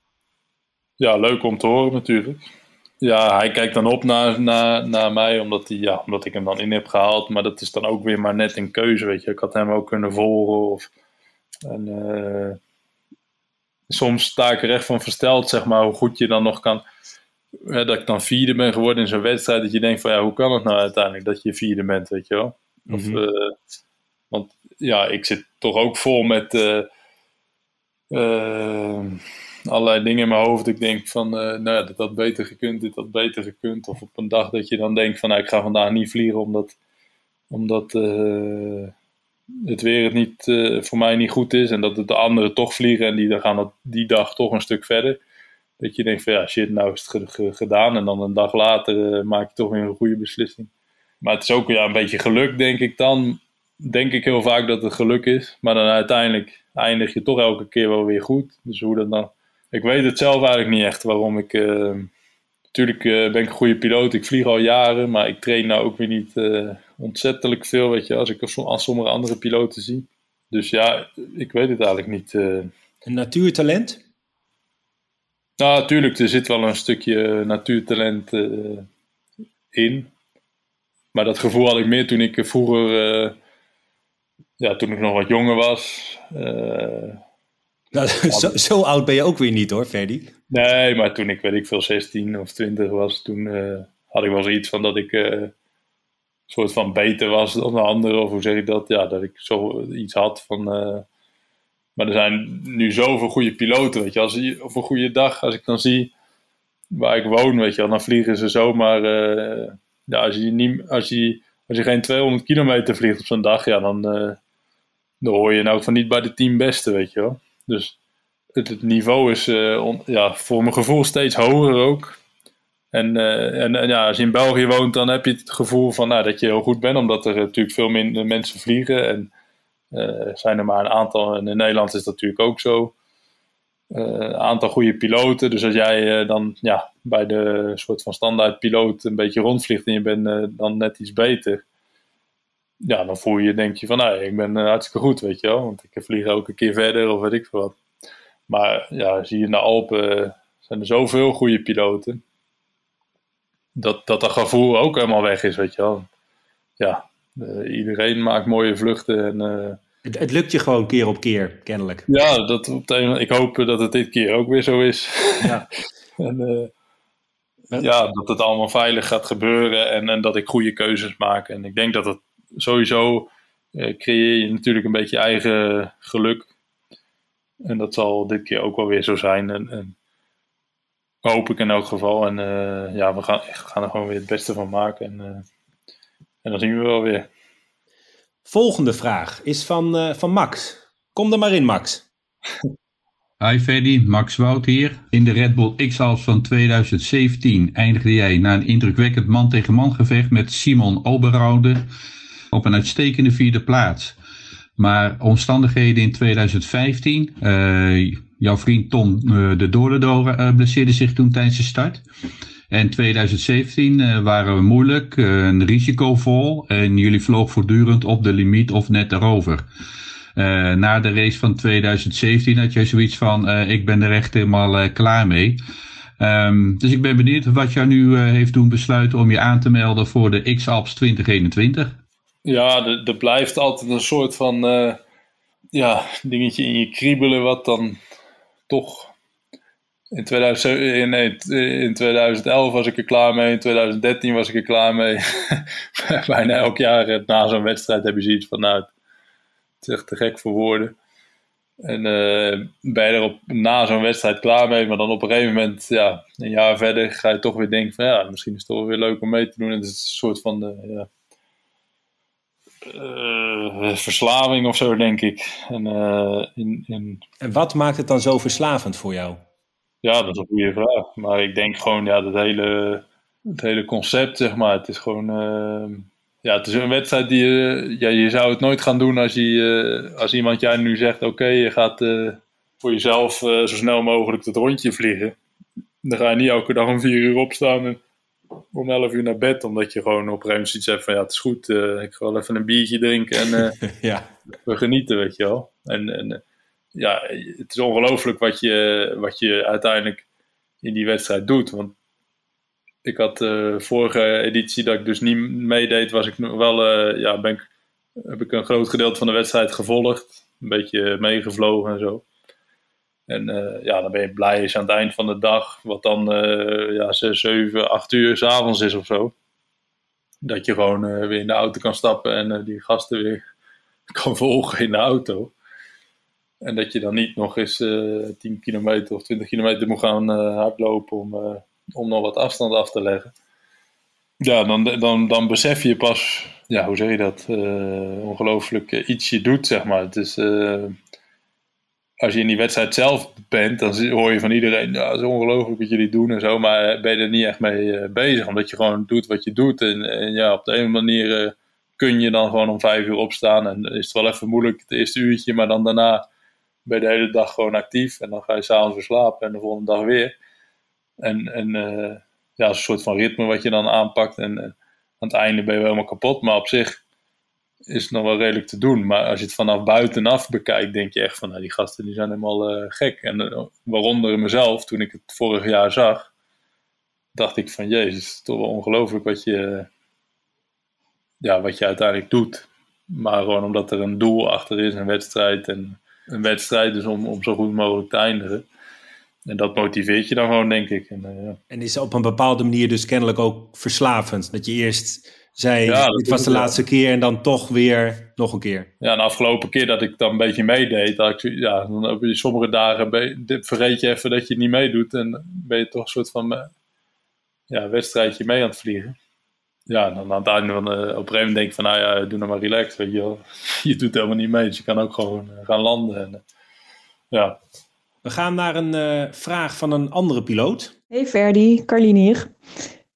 Ja, leuk om te horen natuurlijk ja, hij kijkt dan op naar, naar, naar mij omdat, hij, ja, omdat ik hem dan in heb gehaald. Maar dat is dan ook weer maar net een keuze, weet je. Ik had hem ook kunnen volgen. Of, en, uh, soms sta ik er echt van versteld, zeg maar, hoe goed je dan nog kan... dat ik dan vierde ben geworden in zo'n wedstrijd. Dat je denkt van, ja, hoe kan het nou uiteindelijk dat je vierde bent, weet je wel? Of, mm -hmm. want ja, ik zit toch ook vol met... Uh, allerlei dingen in mijn hoofd. Ik denk van, uh, nou, dit had beter gekund, dit had beter gekund. Of op een dag dat je dan denkt van, nou, ik ga vandaag niet vliegen omdat, omdat uh, het weer het niet, uh, voor mij niet goed is. En dat de anderen toch vliegen en die gaan dat, die dag toch een stuk verder. Dat je denkt van, ja, shit, nou is het gedaan. En dan een dag later maak je toch weer een goede beslissing. Maar het is ook ja, een beetje geluk, denk ik dan. Denk ik heel vaak dat het geluk is. Maar dan uiteindelijk eindig je toch elke keer wel weer goed. Dus hoe dat dan ik weet het zelf eigenlijk niet echt waarom ik. Uh, natuurlijk uh, ben ik een goede piloot, ik vlieg al jaren, maar ik train nou ook weer niet uh, ontzettelijk veel, weet je, als ik als sommige andere piloten zie. Dus ja, ik weet het eigenlijk niet. Een natuurtalent? Nou, natuurlijk, er zit wel een stukje natuurtalent in. Maar dat gevoel had ik meer toen ik vroeger, ja, toen ik nog wat jonger was. Nou, zo, zo, oud ben je ook weer niet hoor, Ferdy. Nee, maar toen ik, weet ik veel, 16 of 20 was, toen uh, had ik wel zoiets van dat ik uh, een soort van beter was dan de anderen. Of hoe zeg ik dat? Ja, dat ik zo iets had van... Uh, maar er zijn nu zoveel goede piloten, weet je. Als je op een goede dag, als ik dan zie waar ik woon, weet je dan vliegen ze zomaar... ja, als je, niet, als, je, als je geen 200 kilometer vliegt op zo'n dag, ja, dan, dan hoor je nou van niet bij de tien beste, weet je wel. Dus het, niveau is uh, ja, voor mijn gevoel steeds hoger ook. En, uh, en, en, ja, als je in België woont, dan heb je het gevoel van, nou, dat je heel goed bent, omdat er natuurlijk veel minder mensen vliegen. En uh, zijn er maar een aantal, en in Nederland is dat natuurlijk ook zo. Een aantal goede piloten. Dus als jij dan ja, bij de soort van standaard piloot een beetje rondvliegt en je bent dan net iets beter, ja, dan voel je, denk je van, nou, ik ben uh, hartstikke goed, weet je wel. Want ik vlieg elke keer verder of weet ik veel wat. Maar ja, zie je in de Alpen, uh, zijn er zoveel goede piloten. Dat, dat dat gevoel ook helemaal weg is, weet je wel. Ja, uh, iedereen maakt mooie vluchten en... Het, het, lukt je gewoon keer op keer, kennelijk. Ja, dat, op een, ik hoop dat het dit keer ook weer zo is. Ja. en, ja, dat het allemaal veilig gaat gebeuren en, en dat ik goede keuzes maak. En ik denk dat het sowieso eh, creëer je natuurlijk een beetje eigen geluk. En dat zal dit keer ook wel weer zo zijn. En, en hoop ik in elk geval. En uh, ja, we gaan, gaan er gewoon weer het beste van maken. En, uh, en dan zien we wel weer. Volgende vraag is van, uh, van Max. Kom er maar in, Max. Hi Freddy, Max Wout hier. In de Red Bull X-Alps van 2017 eindigde jij na een indrukwekkend man-tegen-man gevecht met Simon Oberraude op een uitstekende vierde plaats. Maar omstandigheden in 2015, uh, jouw vriend Tom uh, de Doordedoor uh, blesseerde zich toen tijdens de start. En 2017 waren we moeilijk, een risicovol en jullie vlogen voortdurend op de limiet of net erover. na de race van 2017 had jij zoiets van, ik ben er echt helemaal klaar mee. Um, dus ik ben benieuwd wat jou nu heeft doen besluiten om je aan te melden voor de X-Alps 2021. Ja, er, blijft altijd een soort van uh, ja, dingetje in je kriebelen, wat dan toch. In, 2000, nee, in 2011 was ik er klaar mee, in 2013 was ik er klaar mee. Bijna elk jaar eh, na zo'n wedstrijd heb je zoiets van, nou, het is echt te gek voor woorden. En ben je er op, na zo'n wedstrijd klaar mee, maar dan op een gegeven moment, ja, een jaar verder ga je toch weer denken van, ja, misschien is het toch weer leuk om mee te doen. En het is een soort van, uh, ja, uh, verslaving of zo, denk ik. En, uh, in, in... en wat maakt het dan zo verslavend voor jou? Ja, dat is een goede vraag. Maar ik denk gewoon, ja, dat hele het hele concept, zeg maar. Het is gewoon, uh, ja, het is een wedstrijd die je, ja, je zou het nooit gaan doen als, je, als iemand jij nu zegt, oké, je gaat voor jezelf zo snel mogelijk het rondje vliegen. Dan ga je niet elke dag om vier uur opstaan en om 11 uur naar bed, omdat je gewoon op moment iets hebt van ja, het is goed, uh, ik ga wel even een biertje drinken en uh, ja. we genieten, weet je wel. En, en eh, ja, het is ongelooflijk wat je, wat je uiteindelijk in die wedstrijd doet. Want ik had de vorige editie dat ik dus niet meedeed, was ik wel, ja, ben ik, heb ik een groot gedeelte van de wedstrijd gevolgd. Een beetje meegevlogen en zo. En uh, ja, dan ben je blij je aan het eind van de dag, wat dan uh, ja, 6, 7, 8 uur s'avonds is of zo. Dat je gewoon uh, weer in de auto kan stappen en die gasten weer kan volgen in de auto. En dat je dan niet nog eens 10 kilometer of 20 kilometer moet gaan hardlopen om, om nog wat afstand af te leggen. Ja, dan, dan, dan besef je pas, ja, hoe zeg je dat, ongelooflijk iets je doet, zeg maar. Het is als je in die wedstrijd zelf bent, dan hoor je van iedereen, ja, het is ongelooflijk wat jullie doen en zo, maar ben je er niet echt mee uh, bezig, omdat je gewoon doet wat je doet. En, en ja, op de een manier uh, kun je dan gewoon om vijf uur opstaan en is het wel even moeilijk het eerste uurtje, maar dan daarna ben je de hele dag gewoon actief en dan ga je s'avonds weer slapen en de volgende dag weer. En, en uh, ja, een soort van ritme wat je dan aanpakt en aan het einde ben je helemaal kapot, maar op zich is nog wel redelijk te doen. Maar als je het vanaf buitenaf bekijkt, denk je echt van, nou, die gasten die zijn helemaal uh, gek. En uh, waaronder mezelf, toen ik het vorig jaar zag, dacht ik van, jezus, het is toch wel ongelooflijk wat je, ja, wat je uiteindelijk doet. Maar gewoon omdat er een doel achter is, een wedstrijd. En een wedstrijd dus om, om zo goed mogelijk te eindigen. En dat motiveert je dan gewoon, denk ik. En, uh, ja. en is op een bepaalde manier dus kennelijk ook verslavend. Dat je eerst zei, ja, dit was de laatste keer en dan toch weer nog een keer. Ja, de afgelopen keer dat ik dan een beetje meedeed, dat ik, ja, dan op sommige dagen vergeet je even dat je niet meedoet en ben je toch een soort van eh, ja, wedstrijdje mee aan het vliegen. Ja, dan aan het einde van de, op een gegeven moment denk ik van, nou ja, doe nou maar relaxed, weet je wel. Je doet helemaal niet mee, dus je kan ook gewoon eh, gaan landen. En, eh, ja. We gaan naar een uh, vraag van een andere piloot. Hey Ferdi, Carlien hier.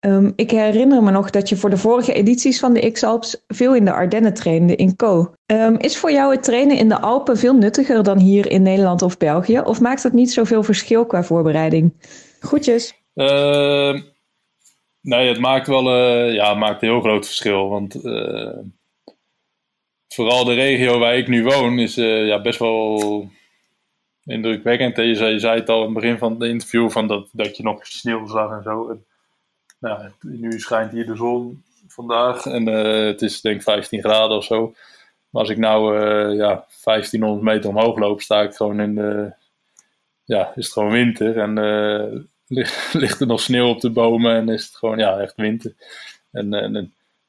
Um, ik herinner me nog dat je voor de vorige edities van de X-Alps veel in de Ardennen trainde in Co. Um, is voor jou het trainen in de Alpen veel nuttiger dan hier in Nederland of België? Of maakt dat niet zoveel verschil qua voorbereiding? Groetjes. Uh, nee, het maakt wel uh, ja, het maakt een heel groot verschil. Want uh, vooral de regio waar ik nu woon is uh, ja, best wel indrukwekkend. Je zei, je zei het al in het begin van het interview van dat, dat je nog sneeuw zag en zo nou, nu schijnt hier de zon vandaag en uh, het is denk ik 15 graden of zo. Maar als ik nou uh, ja, 1500 meter omhoog loop, sta ik gewoon in de, ja, is het gewoon winter en uh, ligt, er nog sneeuw op de bomen en is het gewoon ja, echt winter. En, en,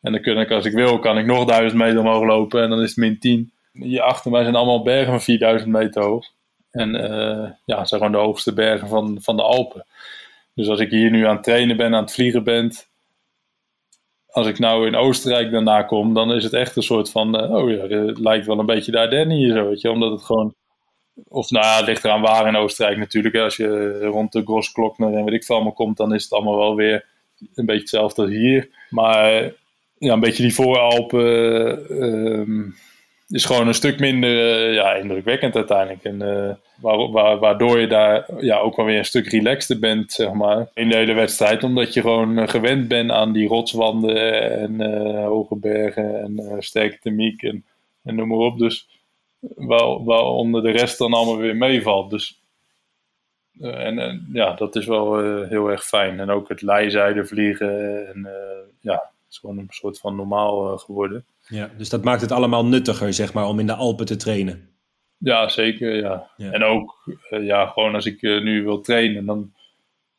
en dan kan ik, als ik wil, kan ik nog 1000 meter omhoog lopen en dan is het min 10. Hier achter mij zijn allemaal bergen van 4000 meter hoog. En ja, zijn gewoon de hoogste bergen van, van de Alpen. Dus als ik hier nu aan het trainen ben, aan het vliegen ben, als ik nou in Oostenrijk daarna kom, dan is het echt een soort van, uh, oh ja, het lijkt wel een beetje de Ardennen hier zo, weet je, omdat het gewoon, of nou ja, het ligt eraan waar in Oostenrijk natuurlijk, als je rond de Grossglockner en weet ik veel allemaal komt, dan is het allemaal wel weer een beetje hetzelfde als hier. Maar ja, een beetje die vooralpen, uh, is gewoon een stuk minder uh, ja, indrukwekkend uiteindelijk. En wa waardoor je daar ja, ook wel weer een stuk relaxter bent, zeg maar, in de hele wedstrijd. Omdat je gewoon uh, gewend bent aan die rotswanden en hoge bergen en sterke thermiek en, en noem maar op. Dus waar, waaronder de rest dan allemaal weer meevalt. Dus, en, ja, dat is wel heel erg fijn. En ook het leizijde vliegen en ja, het is gewoon een soort van normaal geworden. Ja, dus dat maakt het allemaal nuttiger, zeg maar, om in de Alpen te trainen. Ja, zeker, ja. En ook, uh, ja, gewoon als ik uh, nu wil trainen, dan,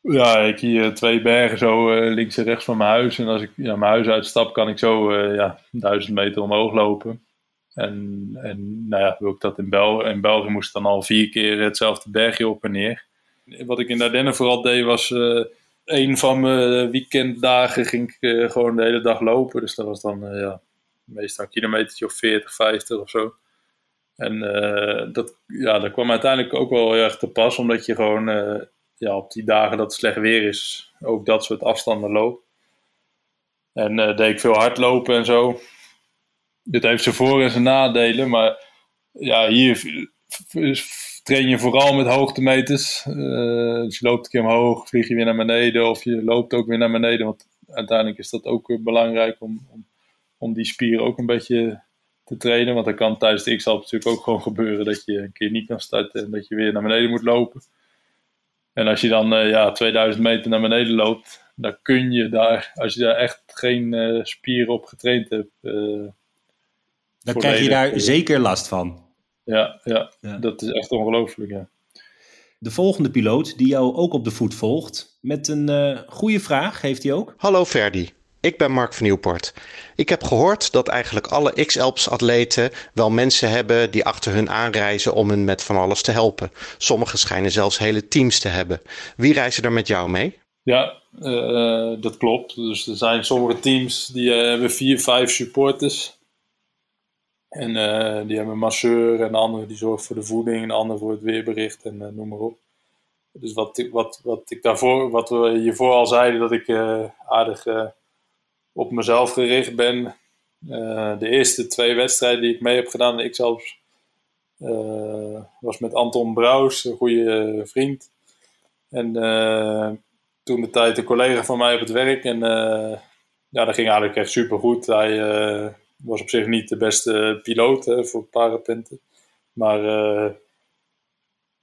ja, ik hier twee bergen zo uh, links en rechts van mijn huis. En als ik ja, mijn huis uitstap, kan ik zo, ja, duizend meter omhoog lopen. En, en nou ja, wil ik dat in België, in België moest dan al vier keer hetzelfde bergje op en neer. Wat ik in Ardennen vooral deed, was een van mijn weekenddagen ging ik gewoon de hele dag lopen. Dus dat was dan, ja, meestal een kilometertje of 40, 50 of zo. En uh, dat, ja, dat kwam uiteindelijk ook wel heel erg te pas, omdat je gewoon uh, ja, op die dagen dat het slecht weer is, ook dat soort afstanden loopt. En uh, deed ik veel hardlopen en zo. Dit heeft zijn voor- en zijn nadelen. Maar ja, hier train je vooral met hoogtemeters. Dus je loopt een keer omhoog, vlieg je weer naar beneden. Of je loopt ook weer naar beneden. Want uiteindelijk is dat ook belangrijk om, om, om die spieren ook een beetje te trainen. Want dat kan tijdens de X-Alp natuurlijk ook gewoon gebeuren dat je een keer niet kan starten en dat je weer naar beneden moet lopen. En als je dan uh, ja, 2000 meter naar beneden loopt, dan kun je daar, als je daar echt geen uh, spieren op getraind hebt. Uh, dan krijg je daar zeker last van. Ja, ja, ja. dat is echt ongelooflijk. Ja. De volgende piloot, die jou ook op de voet volgt, met een goede vraag, heeft hij ook. Hallo Ferdi. Ik ben Mark van Nieuwpoort. Ik heb gehoord dat eigenlijk alle X-Alps-atleten wel mensen hebben die achter hun aanreizen om hun met van alles te helpen. Sommigen schijnen zelfs hele teams te hebben. Wie reizen er met jou mee? Ja, uh, dat klopt. Dus er zijn sommige teams die uh, hebben vier, vijf supporters. En uh, die hebben een masseur en de die zorgt voor de voeding en de andere voor het weerbericht en noem maar op. Dus wat, wat, wat ik daarvoor, wat we hiervoor al zeiden, dat ik aardig op mezelf gericht ben. Uh, de eerste twee wedstrijden die ik mee heb gedaan, ik zelfs, uh, was met Anton Brouws, een goede vriend. En uh, toen de tijd een collega van mij op het werk. En ja, dat ging eigenlijk echt super goed. Hij was op zich niet de beste piloot hè, voor parapenten. Maar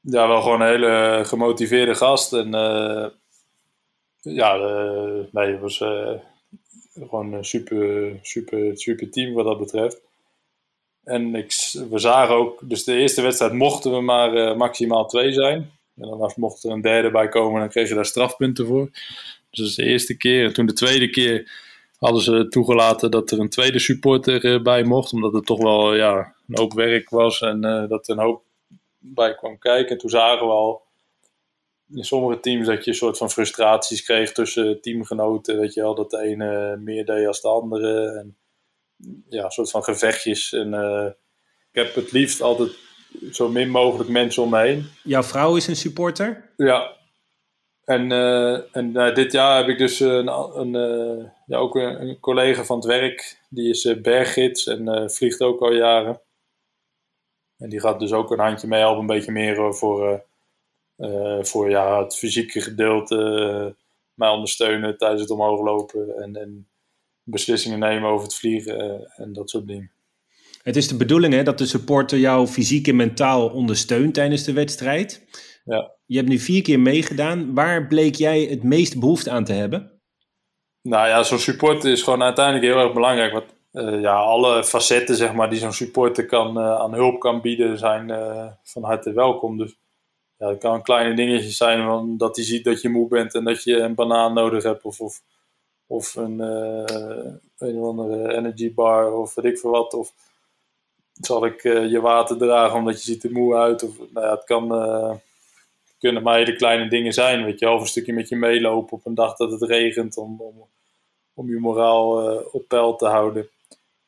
ja, wel gewoon een hele gemotiveerde gast. En ja, nee, was gewoon een super, super, super team wat dat betreft. En ik, we zagen ook, dus de eerste wedstrijd mochten we maar uh, maximaal twee zijn. En dan mocht er een derde bij komen, dan kreeg je daar strafpunten voor. Dus dat is de eerste keer. En toen de tweede keer hadden ze toegelaten dat er een tweede supporter uh, bij mocht. Omdat het toch wel ja, een hoop werk was en uh, dat er een hoop bij kwam kijken. En toen zagen we al in sommige teams dat je een soort van frustraties kreeg tussen teamgenoten. Weet je wel, dat de ene meer deed als de andere. En ja, een soort van gevechtjes. En uh, ik heb het liefst altijd zo min mogelijk mensen om me heen. Jouw vrouw is een supporter? Ja. En, uh, en uh, dit jaar heb ik dus een, een ja, ook een, een, collega van het werk. Die is berggids en vliegt ook al jaren. En die gaat dus ook een handje mee helpen, een beetje meer voor voor ja, het fysieke gedeelte uh, mij ondersteunen tijdens het omhoog lopen en, en beslissingen nemen over het vliegen uh, en dat soort dingen. Het is de bedoeling hè, dat de supporter jou fysiek en mentaal ondersteunt tijdens de wedstrijd. Ja. Je hebt nu vier keer meegedaan. Waar bleek jij het meest behoefte aan te hebben? Nou ja, zo'n supporter is gewoon uiteindelijk heel erg belangrijk. Want ja, alle facetten zeg maar, die zo'n supporter kan, aan hulp kan bieden zijn van harte welkom. Dus ja, het kan kleine dingetjes zijn, dat hij ziet dat je moe bent en dat je een banaan nodig hebt of, of, of een, uh, een andere energy bar of weet ik veel wat. Of zal ik uh, je water dragen omdat je ziet er moe uit. Of, nou ja, het kan, uh, kunnen maar hele kleine dingen zijn, weet je. Of een stukje met je meelopen op een dag dat het regent om, om, om je moraal op peil te houden.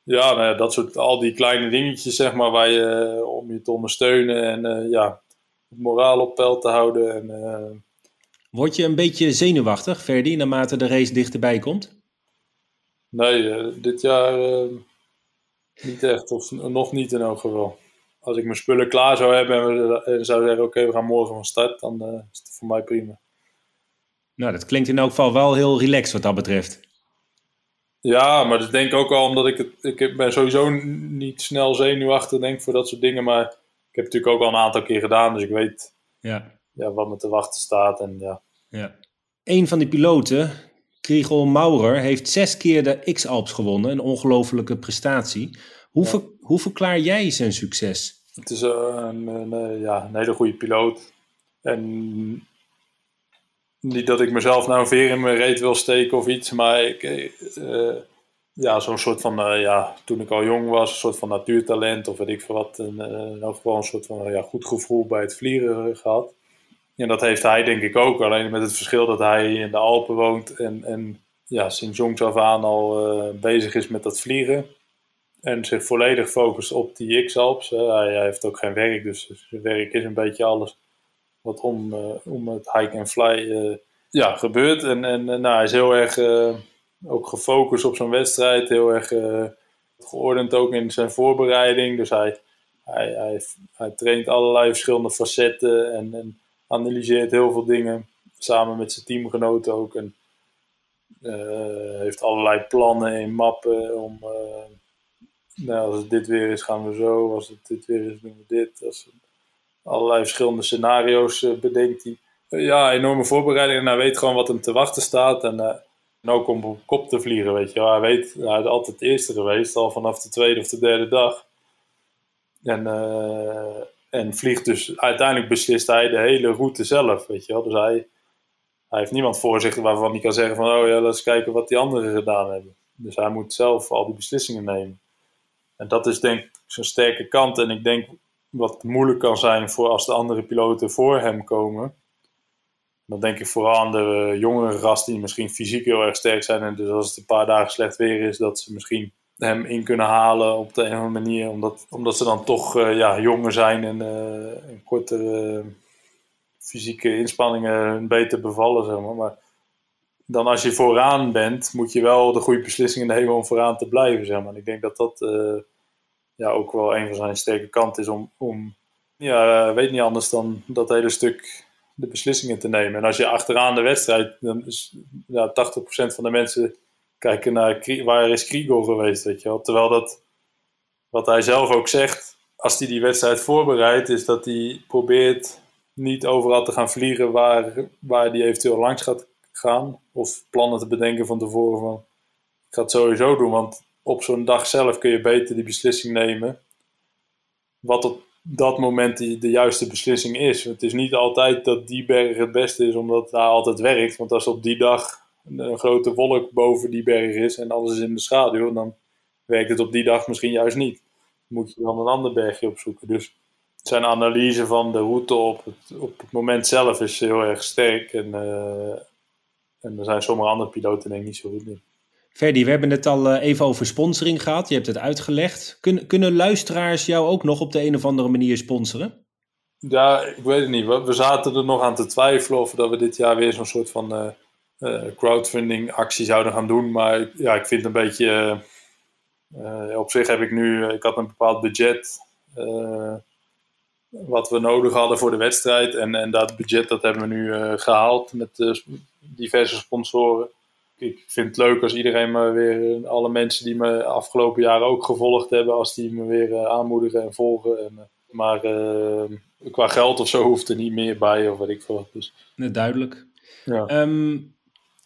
Ja, nou ja, dat soort, al die kleine dingetjes zeg maar, waar je, om je te ondersteunen en ja, moraal op peil te houden. En, uh... Word je een beetje zenuwachtig, Ferdi, naarmate de race dichterbij komt? Nee, uh, dit jaar uh, niet echt, of nog niet in elk geval. Als ik mijn spullen klaar zou hebben en, zou zeggen: Oké, we gaan morgen van start, dan is het voor mij prima. Nou, dat klinkt in elk geval wel heel relaxed wat dat betreft. Ja, maar dat denk ik ook al omdat ik het. Ik ben sowieso niet snel zenuwachtig, denk voor dat soort dingen. Maar heb het natuurlijk ook al een aantal keer gedaan, dus ik weet ja. Ja, wat me te wachten staat. En, ja. Ja. Een van die piloten, Kriegel Maurer, heeft zes keer de X-Alps gewonnen. Een ongelofelijke prestatie. Hoe, Ja. ver- hoe verklaar jij zijn succes? Het is eh, een, een, eh, ja, een hele goede piloot. En niet dat ik mezelf nou een veer in mijn reet wil steken of iets, maar ik, eh, ja, zo'n soort van, eh, ja, toen ik al jong was, een soort van natuurtalent of weet ik veel wat. En, eh, in elk geval een soort van ja, goed gevoel bij het vliegen gehad. En dat heeft hij denk ik ook, alleen met het verschil dat hij in de Alpen woont en, en ja, sinds jongs af aan al eh, bezig is met dat vliegen. En zich volledig focust op die X-Alps. hij, heeft ook geen werk, dus zijn werk is een beetje alles wat om, eh, om het hike en fly eh, ja, gebeurt. En, en eh, nou, hij is heel erg eh, ook gefocust op zo'n wedstrijd. Heel erg uh, geordend ook in zijn voorbereiding. Dus hij, hij, hij, hij traint allerlei verschillende facetten en, en, analyseert heel veel dingen. Samen met zijn teamgenoten ook. En uh, heeft allerlei plannen in mappen om... Uh, nou, als het dit weer is, gaan we zo. Als het dit weer is, doen we dit. Als allerlei verschillende scenario's bedenkt hij. ja, enorme voorbereiding. En hij weet gewoon wat hem te wachten staat. En en ook om op kop te vliegen, weet je. Hij weet, hij is altijd de eerste geweest, al vanaf de tweede of de derde dag. En, uh, en vliegt dus, uiteindelijk beslist hij de hele route zelf, weet je wel. Dus hij, hij heeft niemand voor zich waarvan hij kan zeggen van, oh ja, laten kijken wat die anderen gedaan hebben. Dus hij moet zelf al die beslissingen nemen. En dat is denk ik zijn sterke kant. En ik denk wat moeilijk kan zijn voor als de andere piloten voor hem komen dan denk ik vooral aan de jongere gasten die misschien fysiek heel erg sterk zijn. En dus als het een paar dagen slecht weer is, dat ze misschien hem in kunnen halen op de een of andere manier. Omdat, omdat ze dan toch uh, ja, jonger zijn en uh, kortere fysieke inspanningen beter bevallen. Zeg maar. maar dan als je vooraan bent, moet je wel de goede beslissingen nemen om vooraan te blijven. Zeg maar. En ik denk dat dat ja, ook wel een van zijn sterke kanten is om, om ja, weet niet anders dan dat hele stuk de beslissingen te nemen. En als je achteraan de wedstrijd, dan ja, 80% van de mensen kijken naar waar is Kriegel geweest, weet je wel. Terwijl dat, wat hij zelf ook zegt, als hij die wedstrijd voorbereidt, is dat hij probeert niet overal te gaan vliegen waar, waar hij eventueel langs gaat gaan. Of plannen te bedenken van tevoren van, ik ga het sowieso doen, want op zo'n dag zelf kun je beter die beslissing nemen. Wat op dat moment de, de juiste beslissing is. Het is niet altijd dat die berg het beste is omdat daar altijd werkt. Want als op die dag een, grote wolk boven die berg is en alles is in de schaduw, dan werkt het op die dag misschien juist niet. moet je dan een ander bergje opzoeken. Dus zijn analyse van de route op het, op het moment zelf is heel erg sterk. En, uh, en er zijn sommige andere piloten denk ik niet zo goed in. Ferdy, we hebben het al eh, even over sponsoring gehad. Je hebt het uitgelegd. Kun, kunnen luisteraars jou ook nog op de een of andere manier sponsoren? Ja, ik weet het niet. We zaten er nog aan te twijfelen of dat we dit jaar weer zo'n soort van uh, crowdfunding actie zouden gaan doen. Maar ja, ik vind het een beetje. op zich heb ik nu. Ik had een bepaald budget. wat we nodig hadden voor de wedstrijd. En, en dat budget dat hebben we nu gehaald met diverse sponsoren ik vind het leuk als iedereen me weer, alle mensen die me afgelopen jaren ook gevolgd hebben, als die me weer uh, aanmoedigen en volgen. En, uh, maar qua geld of zo hoeft er niet meer bij, of wat ik veel. Dus. Nee, duidelijk. Ja. Um,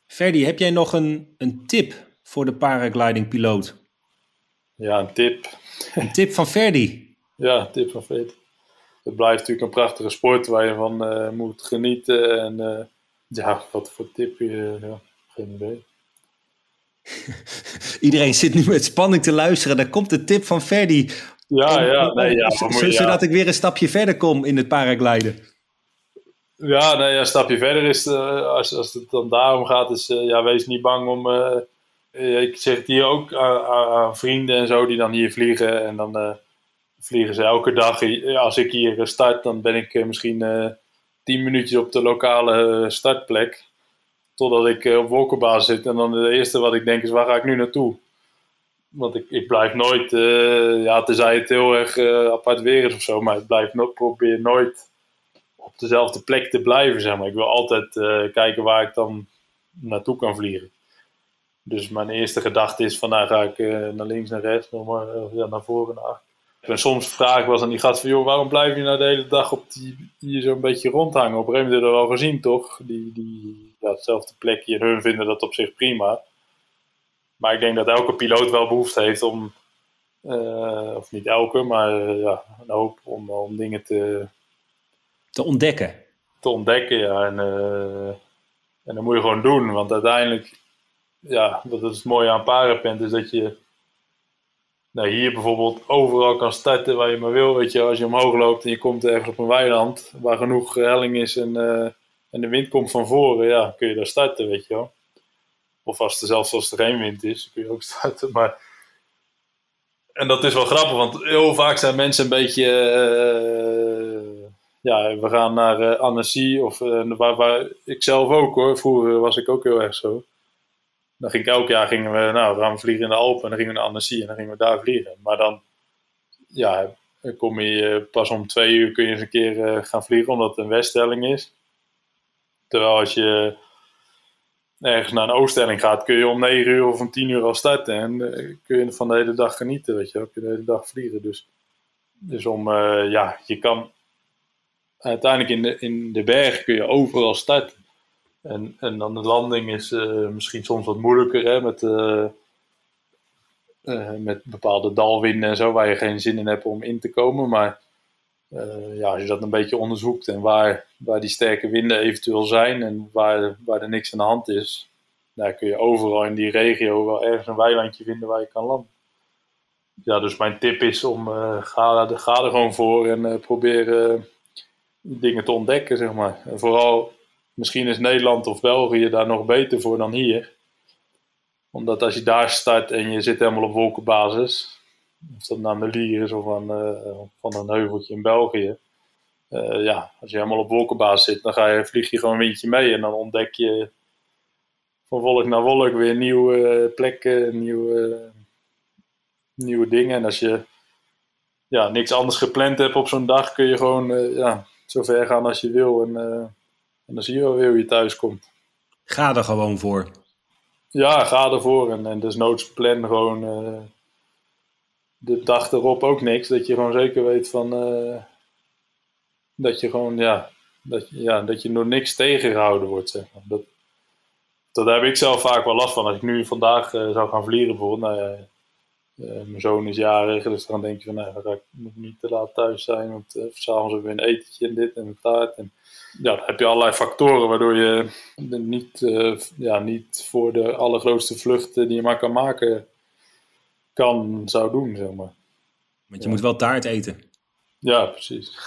Ferdi, heb jij nog een, een tip voor de paragliding piloot? Ja, een tip. Een tip van Ferdi? ja, een tip van Ferdi. Het blijft natuurlijk een prachtige sport waar je van moet genieten. En ja, wat voor tip je... Ja geen idee. Iedereen zit nu met spanning te luisteren. Daar komt de tip van Ferdi. Ja, ja, nee, ja. Zodat ik weer een stapje verder kom in het paragliden. Ja, nee, een stapje verder is, uh, als, als het dan daarom gaat, is uh, ja, wees niet bang om. Uh, ik zeg het hier ook aan, aan, vrienden en zo die dan hier vliegen. En dan vliegen ze elke dag. Als ik hier start, dan ben ik misschien tien minuutjes op de lokale startplek. Totdat ik eh, op wolkenbaas zit. En dan het eerste wat ik denk is, waar ga ik nu naartoe? Want ik, ik blijf nooit, uh, ja, tenzij het heel erg uh, apart weer is of zo, maar ik blijf no probeer nooit op dezelfde plek te blijven, zeg maar. Ik wil altijd kijken waar ik dan naartoe kan vliegen. Dus mijn eerste gedachte is van, nou ga ik naar links, naar rechts, maar, ja, naar voren, naar achter. En soms vraag was aan die gast van, joh, waarom blijf je nou de hele dag op die, hier zo'n beetje rondhangen? Op een gegeven moment heb je dat wel gezien, toch? Die, die, ja, hetzelfde plekje. En hun vinden dat op zich prima. Maar ik denk dat elke piloot wel behoefte heeft om, uh, of niet elke, maar uh, ja, een hoop om, om dingen te... Te ontdekken. Te ontdekken, ja. En, uh, en dat moet je gewoon doen. Want uiteindelijk, ja, dat is het mooie aan Parapent, is dat je nou, hier bijvoorbeeld overal kan starten waar je maar wil. Weet je, als je omhoog loopt en je komt ergens op een weiland waar genoeg helling is en, en de wind komt van voren, ja, kun je daar starten, weet je wel. Of als zelfs als er geen wind is, kun je ook starten. Maar... En dat is wel grappig, want heel vaak zijn mensen een beetje. Uh, ja, we gaan naar uh, Annecy of waar, waar ik zelf ook hoor. Vroeger was ik ook heel erg zo. dan ging ik elk jaar gingen we, nou, gaan we vliegen in de Alpen en dan gingen we naar Annecy en dan gingen we daar vliegen. Maar dan, ja, kom je pas om twee uur kun je eens een keer gaan vliegen omdat het een weststelling is. Terwijl als je ergens naar een ooststelling gaat, kun je om 9 uur of om 10 uur al starten. En uh, kun je van de hele dag genieten, weet je wel. Kun je de hele dag vliegen. Dus, dus om, uh, ja, je kan uiteindelijk in de, in de bergen kun je overal starten. En, en dan de landing is uh, misschien soms wat moeilijker, hè, met, met bepaalde dalwinden en zo, waar je geen zin in hebt om in te komen. Maar uh, ja, als je dat een beetje onderzoekt en waar, waar die sterke winden eventueel zijn en waar, waar er niks aan de hand is, daar kun je overal in die regio wel ergens een weilandje vinden waar je kan landen. Ja, dus mijn tip is om uh, ga, ga er gewoon voor en uh, probeer dingen te ontdekken, zeg maar. En vooral, misschien is Nederland of België daar nog beter voor dan hier. Omdat als je daar start en je zit helemaal op wolkenbasis, of dat nou Melier is of aan, uh, van een heuveltje in België. Uh, ja, als je helemaal op wolkenbaas zit, dan ga je, vlieg je gewoon een windje mee en dan ontdek je van wolk naar wolk weer nieuwe plekken, nieuwe, nieuwe dingen. En als je ja, niks anders gepland hebt op zo'n dag, kun je gewoon uh, ja, zo ver gaan als je wil. En, en dan zie je wel weer hoe je thuis komt. Ga er gewoon voor. Ja, ga ervoor. En, en desnoods plan gewoon de dag erop ook niks. Dat je gewoon zeker weet van. Uh, dat je gewoon, ja. Dat, ja, dat je door niks tegengehouden wordt, zeg maar. Dat, dat heb ik zelf vaak wel last van. Als ik nu vandaag uh, zou gaan vliegen, bijvoorbeeld. Nou, uh, mijn zoon is jarig, dus dan denk je van, nou, ga ik moet niet te laat thuis zijn. Want uh, s'avonds hebben we een etentje en dit en een taart. En, ja, dan heb je allerlei factoren waardoor je niet, ja, niet voor de allergrootste vluchten die je maar kan maken kan, zou doen, zeg maar. Want je moet wel taart eten. Ja, precies.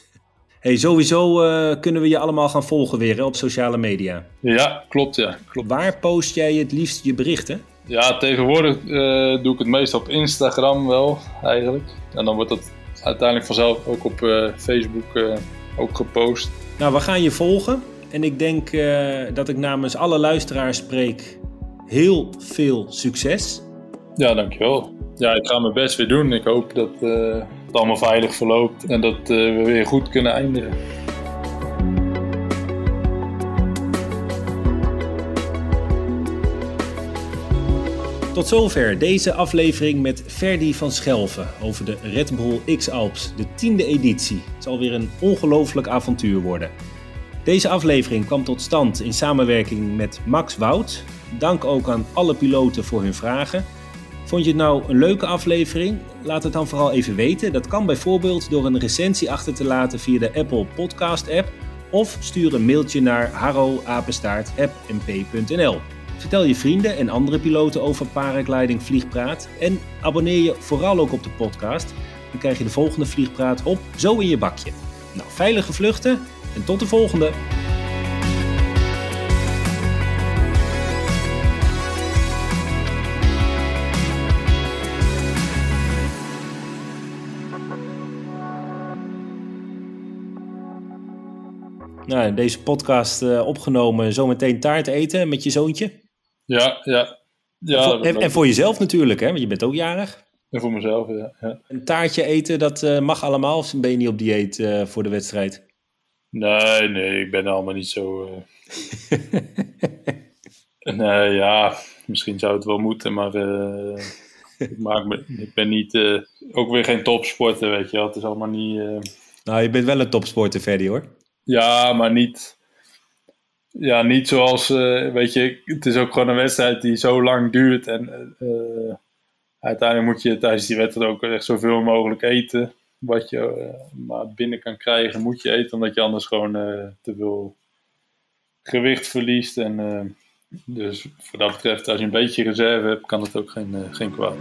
hey, sowieso uh, kunnen we je allemaal gaan volgen weer hè, op sociale media. Ja, klopt, ja. Klopt. Waar post jij het liefst je berichten? Ja, tegenwoordig uh, doe ik het meest op Instagram wel, eigenlijk. En dan wordt dat uiteindelijk vanzelf ook op uh, Facebook ook gepost. Nou, we gaan je volgen. En ik denk dat ik namens alle luisteraars spreek heel veel succes. Ja, dankjewel. Ja, ik ga mijn best weer doen. Ik hoop dat uh, het allemaal veilig verloopt en dat uh, we weer goed kunnen eindigen. Tot zover deze aflevering met Ferdi van Schelven over de Red Bull X-Alps, de tiende editie. Het zal weer een ongelooflijk avontuur worden. Deze aflevering kwam tot stand in samenwerking met Max Wout. Dank ook aan alle piloten voor hun vragen. Vond je het nou een leuke aflevering? Laat het dan vooral even weten. Dat kan bijvoorbeeld door een recensie achter te laten via de Apple Podcast app of stuur een mailtje naar harroapenstaartappmp.nl. Vertel je vrienden en andere piloten over paragliding vliegpraat en abonneer je vooral ook op de podcast. Dan krijg je de volgende vliegpraat op zo in je bakje. Nou, veilige vluchten en tot de volgende! Nou, deze podcast uh, opgenomen, zometeen taart eten met je zoontje. Ja, ja. ja en, voor, en, en, voor jezelf natuurlijk, hè? want je bent ook jarig. En voor mezelf, ja. ja. Een taartje eten, dat uh, mag allemaal of ben je niet op dieet uh, voor de wedstrijd? Nee, nee, ik ben allemaal niet zo... nee, ja, misschien zou het wel moeten, maar ik, maak me, ik ben niet... ook weer geen topsporter, weet je wel. Het is allemaal niet... Nou, je bent wel een topsporter, Ferdy, hoor. Ja, maar niet, ja, niet zoals, uh, weet je, het is ook gewoon een wedstrijd die zo lang duurt. En uh, uiteindelijk moet je tijdens die wedstrijd ook echt zoveel mogelijk eten. Wat je maar binnen kan krijgen, moet je eten, omdat je anders gewoon te veel gewicht verliest. En dus voor dat betreft, als je een beetje reserve hebt, kan het ook geen, geen kwaad.